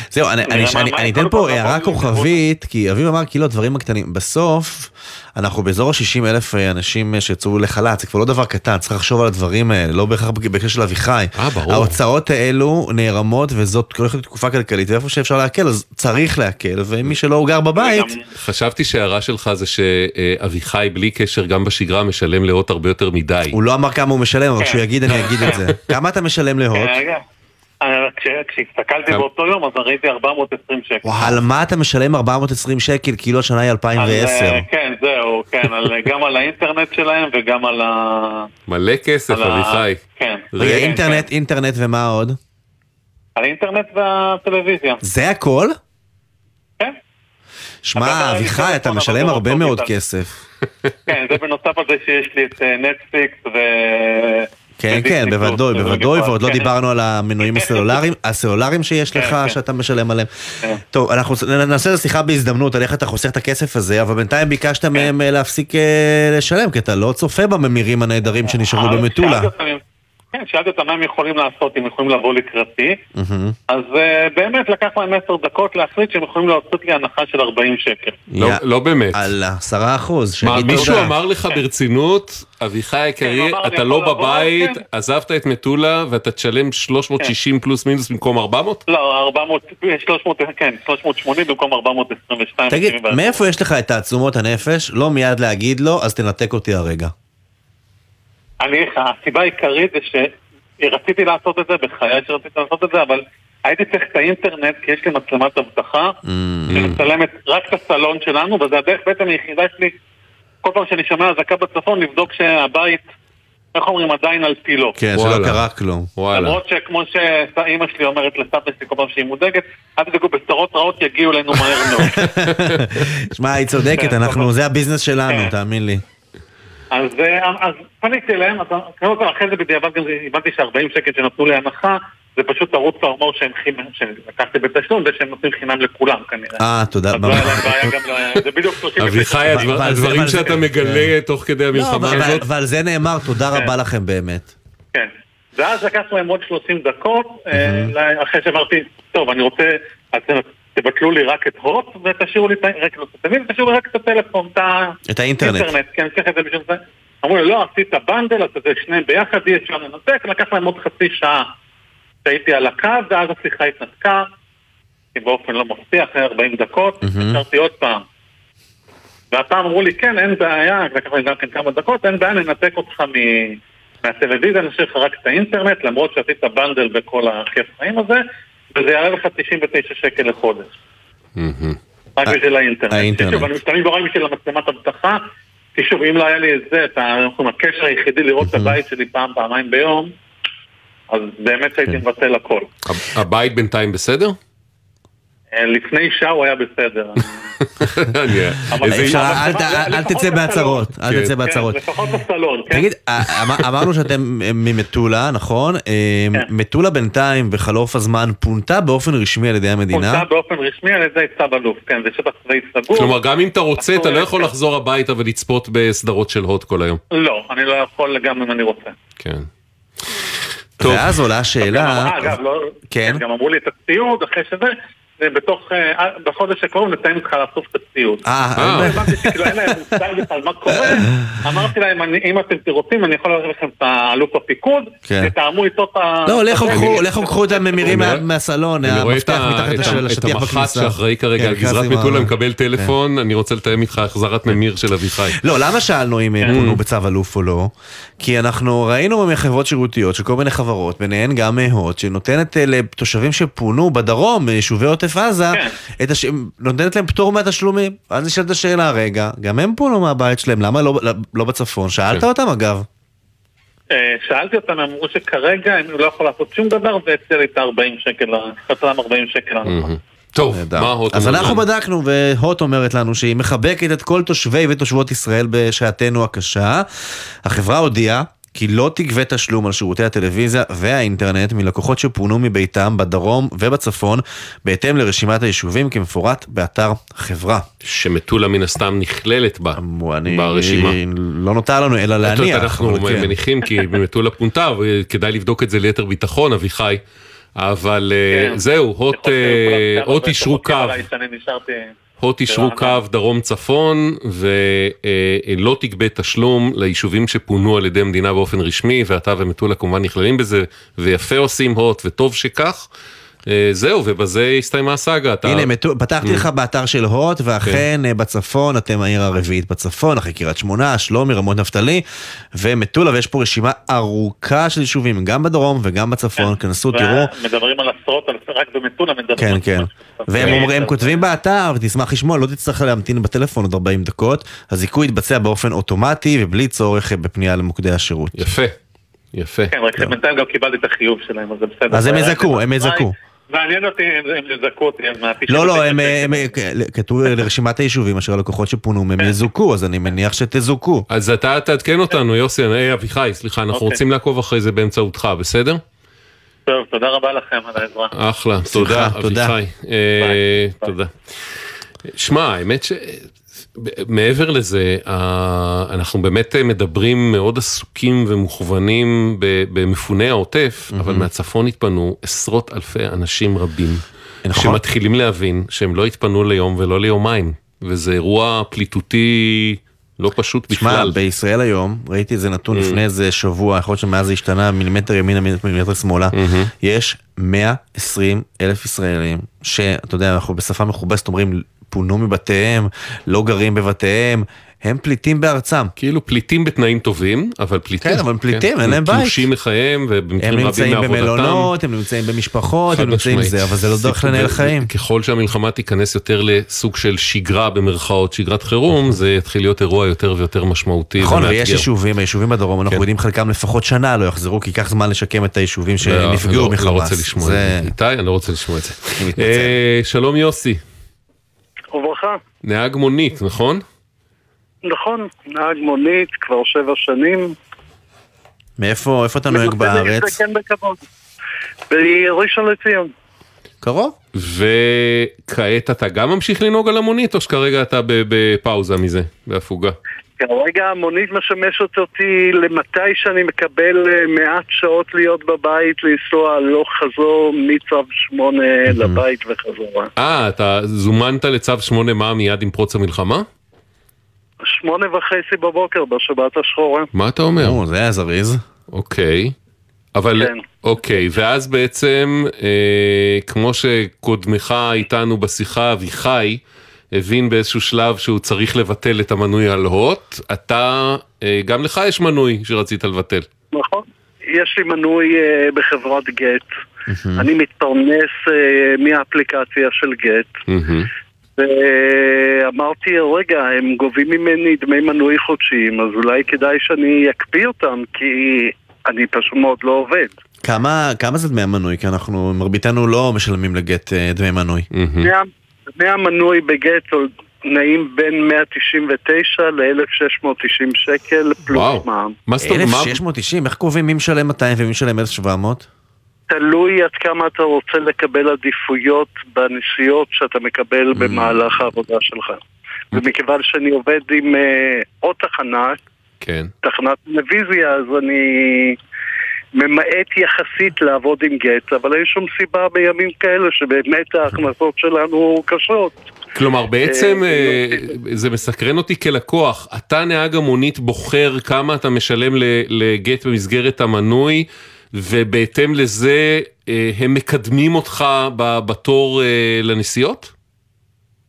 אה, זהו, אני- אני- אני אני אתן פה הערה כוכבית, כי אביב אמר כאילו הדברים הקטנים. בסוף, אנחנו באזור ה-60 אלף אנשים שיצאו לחל"ת, זה כבר לא דבר קטן, צריך לחשוב על הדברים האלה, לא בהכרח בקשר של אביחי. ברור. ההוצאות האלו נערמות, וזאת הולכת להיות תקופה כלכלית, ואיפה שאפשר להקל, אז צריך להקל, ומי שלא גר בבית... חשבתי שההערה שלך זה שאביחי בלי קשר גם בשגרה משלם להוט הרבה יותר מדי. הוא לא אמר כמה הוא משלם, אבל כשהוא יגיד אני אגיד את זה. כמה אתה משלם להוט? אה, כשהסתכלתי באותו יום, אז ראיתי 420 שקל. וואו, על מה אתה משלם 420 שקל כאילו השנה היא על, 2010? אה, כן, זהו, כן, על- גם על האינטרנט שלהם וגם על ה... מלא כסף, אביחי. כן. רגע, אינטרנט, אינטרנט ומה עוד? על האינטרנט והטלוויזיה. זה הכל? כן. שמע, אביחי, אתה משלם הרבה מאוד כסף. כן, זה בנוסף על זה שיש לי את אה, נטפליקס ו... כן, כן, בוודאי, בוודאי, ועוד לא דיברנו על המנויים הסלולריים, הסלולריים שיש לך, שאתה משלם עליהם. טוב, אנחנו נעשה את השיחה בהזדמנות על איך אתה חוסך את הכסף הזה, אבל בינתיים ביקשת מהם אה, להפסיק אה, לשלם, כי אתה לא צופה בממירים הנהדרים שנשארו במטולה. כן, שאלתי אותם מה הם יכולים לעשות, אם יכולים לבוא לקראתי. אז אה, באמת לקח להם עשר דקות להחליט שהם יכולים לעשות לי הנחה של 40 שקל. לא- לא באמת. על עשרה אחוז, מה, מישהו. אמר לך ברצינות, אביחי היקרי, כן, אמר, אתה לא בבית, כן. עזבת את מטולה ואתה תשלם 360 פלוס מינוס במקום 400? לא, 400, 300, כן, 380 במקום 422. תגיד, 74. מאיפה יש לך את תעצומות הנפש? לא מיד להגיד לו, אז תנתק אותי הרגע. אני, הסיבה העיקרית זה שרציתי לעשות את זה, בחיי שרציתי לעשות את זה, אבל הייתי צריך את האינטרנט, כי יש לי מצלמת אבטחה, Mm. שמצלמת רק את הסלון שלנו, וזה הדרך בעצם היחידה שלי, כל פעם שאני שומע אזעקה בצפון, לבדוק שהבית, איך אומרים, עדיין על פילו. כן, שלא קרה כלום. למרות שכמו שאימא שלי אומרת לסבתא שלי כל פעם שהיא מודאגת, אל תדאגו, בשורות רעות יגיעו אלינו מהר מאוד. שמע, היא צודקת, כן, אנחנו, זה הביזנס שלנו, תאמין לי. אז, אה, אז פניתי אליהם, אז אחרי זה בדיעבד גם הבנתי ש-40 שקל שנתנו לי הנחה, זה פשוט ערוץ ההומור שהם חינם, שלקחתי בתשלום, זה שהם נותנים חינם לכולם כנראה. אה, תודה. אז לא היה להם בעיה גם, ל- זה בדיוק 39 אביחי, שקל. הדבר- אבל זה- הדברים שאתה מגלה תוך כדי לא, המלחמה הזאת, ועל זה נאמר, תודה כן. רבה לכם באמת. כן. ואז לקח להם עוד 30 דקות, אה, אחרי שאמרתי, טוב, אני רוצה, תבטלו לי רק את הוט, ותשאירו לי רק את הטלוויזיה, תשאירו לי רק את הטלפון, את האינטרנט. אינטרנט, כן, צריך את זה בשביל זה. אמרו לי, לא, עשית bundle, אז זה שניהם ביחד, אי אפשר לנתק, לקח להם עוד חצי שעה. שהייתי על הקו, ואז השיחה התנתקה, כי באופן לא מפתיע, אחרי 40 דקות, התקשרתי עוד פעם. והפעם אמרו לי, כן, אין בעיה, לקח להם גם כן כמה דקות, אין בעיה, ננתק אותך מ... מהטלוויזיה, נשאיר לך רק את האינטרנט, למרות שעשית bundle בכל הכיף חיים הזה, וזה יעלה לך 99 שקל לחודש. רק בשביל האינטרנט. האינטרנט. שוב, אני משתמש בו רק בשביל המצלמת אבטחה, כי שוב, אם לא היה לי את זה, את הקשר היחידי לראות את הבית שלי פעם, פעמיים ביום, אז באמת כן. הייתי מבטל הכל. הבית בינתיים בסדר? אה, לפני שעה הוא היה בסדר. אל אל תצא. בהצהרות, אל כן. תצא בהצהרות. כן, לפחות בסלון, כן? תגיד, אה, אמר- אמרנו שאתם ממטולה, נכון? אה, כן. מטולה בינתיים, בחלוף הזמן, פונתה באופן רשמי על ידי המדינה. פונתה באופן רשמי על ידי צו אלוף, כן, זה שטח צבאי סגור. כלומר, גם אם אתה רוצה, אתה לא יכול לחזור הביתה ולצפות בסדרות של הוט כל היום. לא, אני לא יכול גם אם אני רוצה. כן. ואז עולה השאלה, אה, אגב, לא, כן. גם אמרו לי את הציוד, אחרי שזה, זה בתוך, אה, בחודש הקרוב נתאים איתך לאסוף את הציוד. אה, לא הבנתי שכאילו אין להם מושג בכלל מה קורה, אמרתי להם, אם אתם רוצים, אני יכול להביא לכם את האלוף הפיקוד, כן. תתאמו איתו את ה... לא, לכו קחו- את הממירים מהסלון, המפתח מתחת את לשל- ה- את לשטיח המח"ט בכניסה. שאחראי כרגע כן, על גזרת. מטולה מקבל טלפון, אני רוצה לתאם איתך החזרת ממיר של אביחי. לא, למה שאלנו אם הם פונו בצו אלוף או לא? כי אנחנו ראינו מחברות שירותיות של כל מיני חברות, ביניהן גם הוט, שנותנת אה, לתושבים שפונו בדרום, עוטף עזה, את הש... נותנת להם פטור מהתשלומים. אז נשאלת השאלה, רגע, גם הם פונו מהבית שלהם, למה לא, לא בצפון? שאלת כן. אותם אגב. אה, שאלתי אותם, אמרו שכרגע הם לא יכול לעשות שום דבר, והציע לי את ה-40 שקל, חסר להם 40 שקל. טוב, מה הוט אז אנחנו? בדקנו, והוט אומרת לנו שהיא מחבקת את כל תושבי ותושבות ישראל בשעתנו הקשה. החברה הודיעה כי לא תגבה תשלום על שירותי הטלוויזיה והאינטרנט מלקוחות שפונו מביתם בדרום ובצפון, בהתאם לרשימת היישובים כמפורט באתר החברה. שמטולה מן הסתם נכללת בה, אני- ברשימה. לא נותר לנו אלא להניח. אנחנו כן. מניחים כי מטולה פונתה, וכדאי לבדוק את זה ליתר ביטחון, אביחי. אבל אה, כן. זהו, הוט, אה, הוט אישרו קו. הוט אישרו קו דרום צפון ולא תגבה תשלום ליישובים שפונו על ידי המדינה באופן רשמי ואתה ומטולה כמובן נכללים בזה ויפה עושים הוט וטוב שכך. אה, זהו ובזה הסתיימה הסאגה. אתה- הנה, מטו- פתחתי Mm. לך באתר של הוט, ואכן אה, בצפון, אתם העיר הרביעית בצפון, אחרי קריית שמונה, שלומי, רמות נפתלי, ומטולה, ויש פה רשימה ארוכה של יישובים, גם בדרום וגם בצפון, כנסו, תראו. מדברים על עשרות, על- רק במטולה מדברים. כן, כן. והם. אומרים, הם כותבים באתר, ותשמח לשמוע, לא תצטרך להמתין בטלפון עוד 40 דקות, הזיכוי יתבצע באופן אוטומטי ובלי צורך אה, בפנייה למוקדי השירות. יפה, יפה. כן, רק שבינתיים גם קיבלתי את החיוב שלהם, אז זה בסדר. אז הם יזכו, הם יזכו. מעניין אותי אם יזכו אותי לא, לא, הם, הם, כתוב לרשימת היישובים אשר הלקוחות שפונו הם יזוכו, אז אני מניח שתזוכו. אז אתה תעדכן אותנו, יוסי, אה, אביחי, סליחה, אנחנו אוקיי. רוצים לעקוב אחרי זה באמצעותך, בסדר? טוב, תודה רבה לכם על העזרה. אחלה, תודה, תודה. אביחי. אה, תודה. שמע, האמת ש... מעבר לזה, אנחנו באמת מדברים מאוד עסוקים ומוכוונים במפוני העוטף, אבל מהצפון התפנו עשרות אלפי אנשים רבים, נכון. שמתחילים להבין שהם לא התפנו ליום ולא ליומיים, וזה אירוע פליטותי לא פשוט תשמע, בכלל. בישראל היום, ראיתי איזה נתון Mm. לפני איזה שבוע, יכול להיות שמאז זה השתנה מילימטר ימינה מילימטר שמאלה, יש 120 אלף ישראלים, שאתה יודע, אנחנו בשפה מכובסת אומרים, פונו מבתיהם, לא גרים בבתיהם, הם פליטים בארצם. כאילו פליטים בתנאים טובים, אבל פליטים. כן, אבל פליטים, אין להם בית. תלושים מחייהם, הם ובמקרים רבים נמצאים מעבודתם. במלונות, הם נמצאים במשפחות, הם נמצאים. זה, אבל זה לא דרך לנהל חיים. ככל שהמלחמה תיכנס יותר לסוג של שגרה במרכאות, שגרת חירום, זה יתחיל להיות אירוע יותר ויותר משמעותי נכון. ויש יישובים, היישובים בדרום, אנחנו כן. יודעים חלקם לפחות שנה לא יחזרו, כי ייקח זמן לשקם את היישובים לא, שנפגעו לא- מחמאס. לא זה. איתי, אני לא רוצה לשמוע את זה. אה, שלום יוסי, וברכה. נהג מונית, נכון? נכון, נהג מונית כבר שבע שנים. מאיפה איפה אתה נוהג בארץ? כן בכבוד. בראשון לציון. קרוב. וכעת אתה גם ממשיך לנהוג על המונית, או שכרגע אתה בפאוזה מזה, בהפוגה? כרגע המונית משמשת אותי למתי שאני מקבל אה, מעט שעות להיות בבית, לנסוע הלוך חזור מצו שמונה לבית וחזרה. אה, אתה זומנת לצו 8 מה מיד עם פרוץ המלחמה? שמונה וחצי בבוקר בשבת השחורה. מה אתה אומר? או, זה היה זריז. אוקיי. אבל, כן. אוקיי, ואז בעצם, אה, כמו שקודמך איתנו בשיחה, אביחי, הבין באיזשהו שלב שהוא צריך לבטל את המנוי על הוט, אתה, אה, גם לך יש מנוי שרצית לבטל. נכון. יש לי מנוי אה, בחברת גט. אני מתפרנס אה, מהאפליקציה של גט. ואמרתי, רגע, הם גובים ממני דמי מנוי חודשיים, אז אולי כדאי שאני אקפיא אותם, כי אני פשוט מאוד לא עובד. כמה כמה זה דמי המנוי? כי אנחנו, מרביתנו לא משלמים לגט דמי מנוי. דמי ה- דמי המנוי בגט נעים בין 199 ל-1690 שקל פלוס מע"מ. 1690, איך קובעים מי משלם 200 ומי משלם 1700? תלוי עד כמה אתה רוצה לקבל עדיפויות בנסיעות שאתה מקבל Mm. במהלך העבודה שלך. ומכיוון שאני עובד עם אה, עוד תחנה, כן. תחנת טלוויזיה, אז אני ממעט יחסית לעבוד עם גט, אבל אין שום סיבה בימים כאלה שבאמת ההכנסות שלנו קשות. כלומר, בעצם אה, אה, זה מסקרן אותי כלקוח, אתה נהג המונית בוחר כמה אתה משלם לגט במסגרת המנוי, ובהתאם לזה אה, הם מקדמים אותך בתור אה, לנסיעות?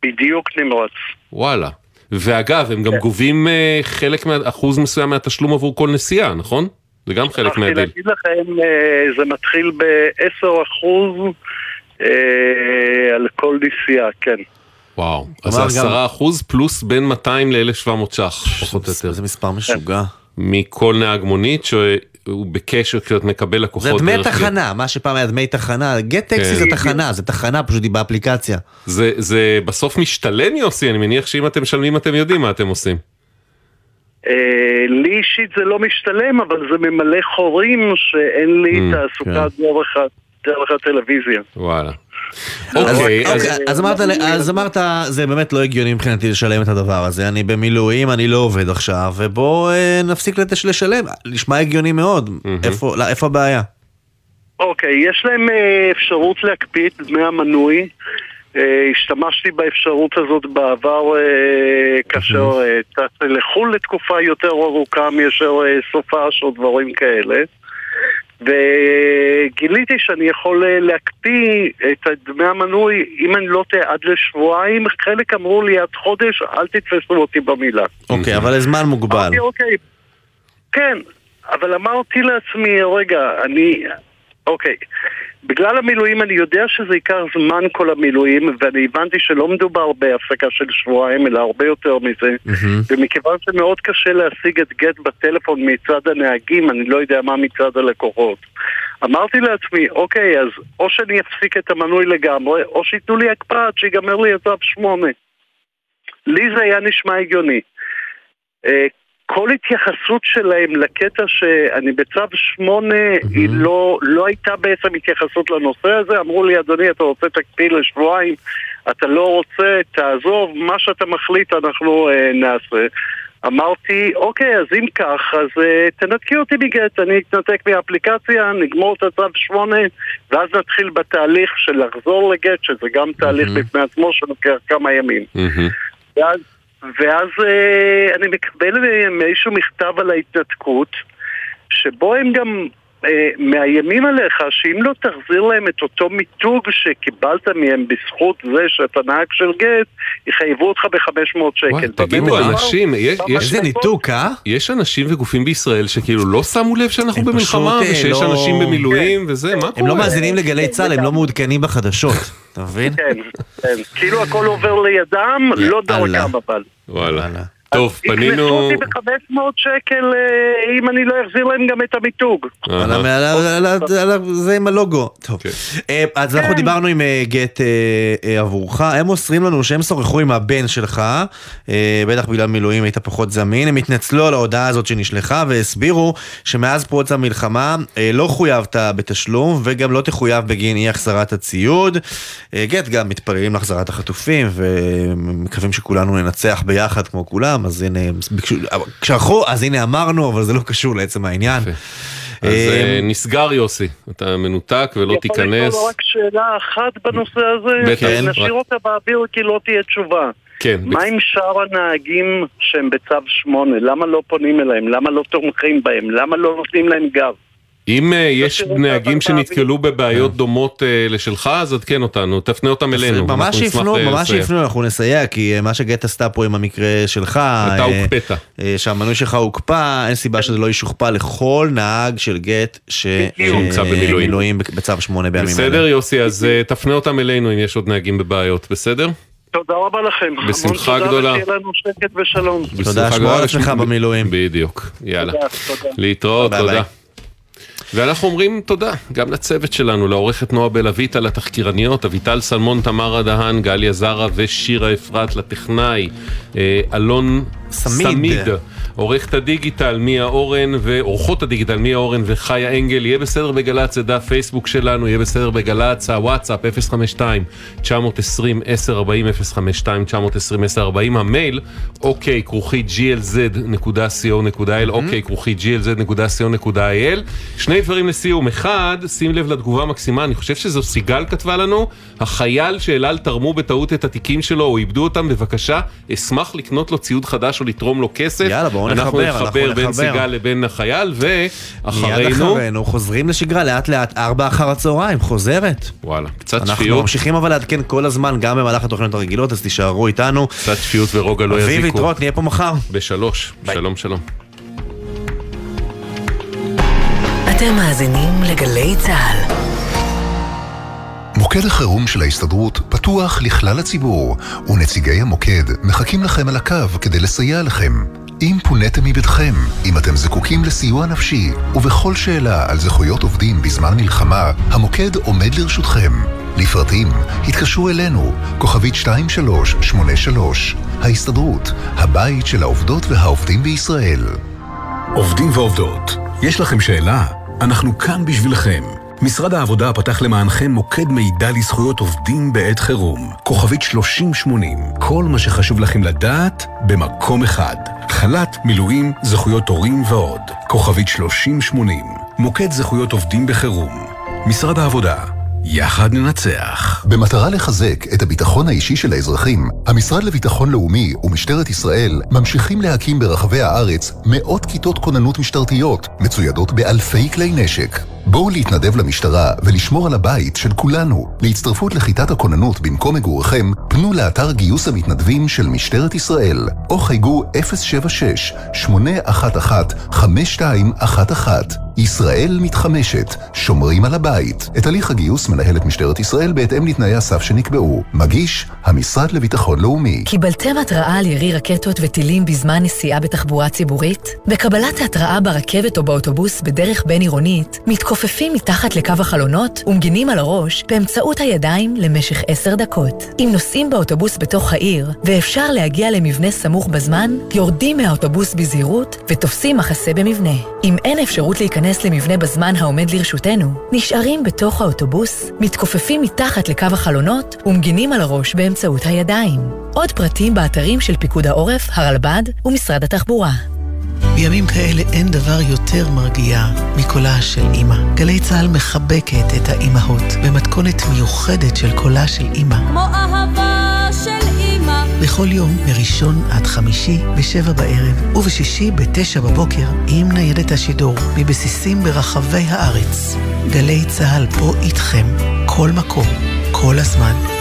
בדיוק נמרץ. וואלה. ואגב, הם גם כן. גובים אה, חלק, אחוז מסוים מהתשלום עבור כל נסיעה, נכון? זה גם חלק מהדיל. להגיד לכם, אה, זה מתחיל ב-10 אחוז אה, על כל נסיעה, כן. וואו, אז זה כלומר, גם- עשרה אחוז פלוס בין 200 ל-1,700 ש"ח, פחות או יותר. זה מספר משוגע. מכל נהג מונית שהוא בקשר כשאת מקבל לקוחות. זה דמי. תחנה, מה שפעם היה דמי תחנה, גט טקסי כן. זה תחנה, זה תחנה פשוט היא באפליקציה. זה, זה בסוף משתלם יוסי, אני מניח שאם אתם משלמים אתם יודעים מה אתם עושים. אה, לי אישית זה לא משתלם, אבל זה ממלא חורים שאין לי Mm, תעסוקה כן. דרך הטלוויזיה. וואלה. אז- אוקיי, אז... אוקיי, אז אמרת, אז אמרת, זה באמת לא הגיוני מבחינתי לשלם את הדבר הזה, אני במילואים, אני לא עובד עכשיו, ובוא אה, נפסיק לשלם, נשמע הגיוני מאוד, איפה לא, איפה הבעיה? אוקיי, יש להם אה, אפשרות להקפיא את דמי המנוי. אה, השתמשתי באפשרות הזאת בעבר אה, כאשר אה, טסתי לחו"ל לתקופה יותר ארוכה מאשר סופש או דברים כאלה. וגיליתי שאני יכול להקפיא את דמי המנוי, אם אני לא טועה, עד לשבועיים. חלק אמרו לי עד חודש, אל תתפסו אותי במילה. אוקיי, אבל לזמן מוגבל. אמרתי, אוקיי, כן, אבל אמרתי לעצמי, רגע, אני... אוקיי, בגלל המילואים אני יודע שזה ייקח זמן כל המילואים, ואני הבנתי שלא מדובר בהפסקה של שבועיים, אלא הרבה יותר מזה. ומכיוון שמאוד קשה להשיג את גט בטלפון מצד הנהגים, אני לא יודע מה מצד הלקוחות. אמרתי לעצמי, אוקיי, אז או שאני אפסיק את המנוי לגמרי, או שייתנו לי הקפאה עד שיגמר לי את צו שמונה. לי זה היה נשמע הגיוני. כל התייחסות שלהם לקטע שאני בצו שמונה, היא לא, לא הייתה בעצם התייחסות לנושא הזה. אמרו לי, אדוני, אתה רוצה תקפיא לשבועיים, אתה לא רוצה, תעזוב, מה שאתה מחליט אנחנו אה, נעשה. אמרתי, אוקיי, אז אם כך, אז אה, תנתקי אותי מגט, אני אתנתק מהאפליקציה, נגמור את הצו שמונה, ואז נתחיל בתהליך של לחזור לגט, שזה גם תהליך בפני עצמו שלוקח כמה ימים. ואז, ואז אה, אני מקבל מאיזשהו מכתב על ההתנתקות, שבו הם גם מאיימים עליך שאם לא תחזיר להם את אותו מיתוג שקיבלת מהם בזכות זה שאתה נהג של גט, יחייבו אותך ב-500 שקל. תגידו? אנשים, יש- ניתוק, אה? יש אנשים וגופים בישראל שכאילו לא שמו לב שאנחנו במלחמה, אה, ושיש לא- אנשים במילואים וזה, מה קורה? הם לא מאזינים לגלי צה"ל, הם לא מעודכנים בחדשות. אתה מבין? כן, כן. כאילו הכל עובר לידם, לא דרכם אבל. וואלה. טוב, יקנסו פנינו... אותי ב-500 שקל אה, אם אני לא אחזיר להם גם את המיתוג. ה- זה עם הלוגו. טוב. כן. אה, אז אנחנו דיברנו עם אה, גט עבורך, הם מוסרים לנו שהם שוחחו עם הבן שלך, בטח בגלל מילואים היית פחות זמין, הם התנצלו על ההודעה הזאת שנשלחה והסבירו שמאז פרוץ המלחמה לא חויבת בתשלום וגם לא תחויב בגין אי החזרת הציוד. גט גם מתפללים להחזרת החטופים ומקווים שכולנו ננצח ביחד כמו כולם, אז הנה, ביקשו, כשהלכו, אז הנה אמרנו, אבל זה לא קשור לעצם העניין. אז אה, אה, נסגר יוסי, אתה מנותק ולא יכול תיכנס. לשאול רק שאלה אחת בנושא הזה? בטח. כן, נשאיר אותה באוויר כי לא תהיה תשובה. כן, מה עם שאר הנהגים שהם בצו שמונה? למה לא פונים אליהם? למה לא תומכים בהם? למה לא נותנים להם גב? אם אה, יש נהגים שנתקלו בבעיות דומות אה, לשלך, אז עדכן אותנו, תפנה אותם אלינו. ממש שיפנו, אה, ממש. שיפנו, אנחנו נסייע, כי מה שגט עשתה פה עם המקרה שלך, אתה הוקפאת. שהמנוי שלך הוקפא, אין סיבה שזה לא ישוכפל לכל נהג של גט ש- שנמצא במילואים. מילואים בצו שמונה בימים האלה. בסדר יוסי, אז תפנה אותם אלינו אם יש עוד נהגים בבעיות, בסדר? תודה רבה לכם. בשמחה המון גדולה. תודה ושיהיה לנו שקט ושלום. בשמחה שמור. על עצמך במילואים. בדיוק, יאללה. תודה, תודה. להתראות, תודה. ואנחנו אומרים תודה גם לצוות שלנו, לעורכת נועה בלויטה, לתחקירניות, אביטל סלמון, תמרה דהן, גליה זרה ושירה אפרת, לטכנאי, אה, אלון סמיד. סמיד. עורכת הדיגיטל מיה אורן ועורכות הדיגיטל מיה אורן וחיה אנגל, יהיה בסדר בגל"צ, זה דף פייסבוק שלנו, יהיה בסדר בגל"צ, הוואטסאפ 052-920-1040, 052-920-1040, המייל אוקיי כרוכי glz.co.il, אוקיי כרוכי glz.co.il. שני דברים לסיום, אחד, שים לב לתגובה המקסימה, אני חושב שזו סיגל כתבה לנו, החייל שאלעל תרמו בטעות את התיקים שלו או איבדו אותם, בבקשה, אשמח לקנות לו ציוד חדש או לתרום לו כסף. יאללה, בואו אנחנו נחבר, אנחנו נחבר בין. סיגל לבין החייל, מיד ואחרינו... אחרינו חוזרים לשגרה לאט לאט, ארבע אחר הצהריים, חוזרת. וואלה, קצת אנחנו שפיות. ממשיכים אבל לעדכן כל הזמן, גם במהלך התוכניות הרגילות, אז תישארו איתנו. קצת שפיות ורוגע לא אביב, יזיקו. להתראות, נהיה פה מחר. בשלוש. שלום שלום. אתם מאזינים לגלי צה"ל. מוקד החירום של ההסתדרות פתוח לכלל הציבור, ונציגי המוקד מחכים לכם על הקו כדי לסייע לכם. אם פוניתם מביתכם, אם אתם זקוקים לסיוע נפשי, ובכל שאלה על זכויות עובדים בזמן מלחמה, המוקד עומד לרשותכם. לפרטים, התקשרו אלינו, כוכבית 2383, ההסתדרות, הבית של העובדות והעובדים בישראל. עובדים ועובדות, יש לכם שאלה? אנחנו כאן בשבילכם. משרד העבודה פתח למענכם מוקד מידע לזכויות עובדים בעת חירום. כוכבית 3080, כל מה שחשוב לכם לדעת במקום אחד. חל"ת, מילואים, זכויות הורים ועוד. כוכבית 3080, מוקד זכויות עובדים בחירום. משרד העבודה, יחד ננצח. במטרה לחזק את הביטחון האישי של האזרחים, המשרד לביטחון לאומי ומשטרת ישראל ממשיכים להקים ברחבי הארץ מאות כיתות כוננות משטרתיות, מצוידות באלפי כלי נשק. בואו להתנדב למשטרה ולשמור על הבית של כולנו. להצטרפות לכיתת הכוננות במקום מגוריכם, פנו לאתר גיוס המתנדבים של משטרת ישראל, או חייגו 076-811-5211, ישראל מתחמשת, שומרים על הבית. את הליך הגיוס מנהלת משטרת ישראל בהתאם לתנאי הסף שנקבעו. מגיש, המשרד לביטחון לאומי. קיבלתם התראה על ירי רקטות וטילים בזמן נסיעה בתחבורה ציבורית? בקבלת ההתראה ברכבת או באוטובוס בדרך בין-עירונית, מתכופפים מתחת לקו החלונות ומגינים על הראש באמצעות הידיים למשך עשר דקות. אם נוסעים באוטובוס בתוך העיר, ואפשר להגיע למבנה סמוך בזמן, יורדים מהאוטובוס בזהירות ותופסים מחסה במבנה. אם אין אפשרות להיכנס למבנה בזמן העומד לרשותנו, נשארים בתוך האוטובוס, מתכופפים מתחת לקו החלונות ומגינים על הראש באמצעות הידיים. עוד פרטים באתרים של פיקוד העורף, הרלב"ד ומשרד התחבורה. בימים כאלה אין דבר יותר מרגיע מקולה של אימא. גלי צה"ל מחבקת את האימהות במתכונת מיוחדת של קולה של אימא. כמו אהבה של אימא. בכל יום, מראשון עד חמישי, בשבע בערב, ובשישי בתשע בבוקר, עם ניידת השידור, מבסיסים ברחבי הארץ. גלי צה"ל פה איתכם, כל מקום, כל הזמן.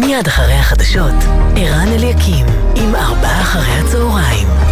מיד אחרי החדשות, ערן אליקים, עם ארבעה אחרי הצהריים.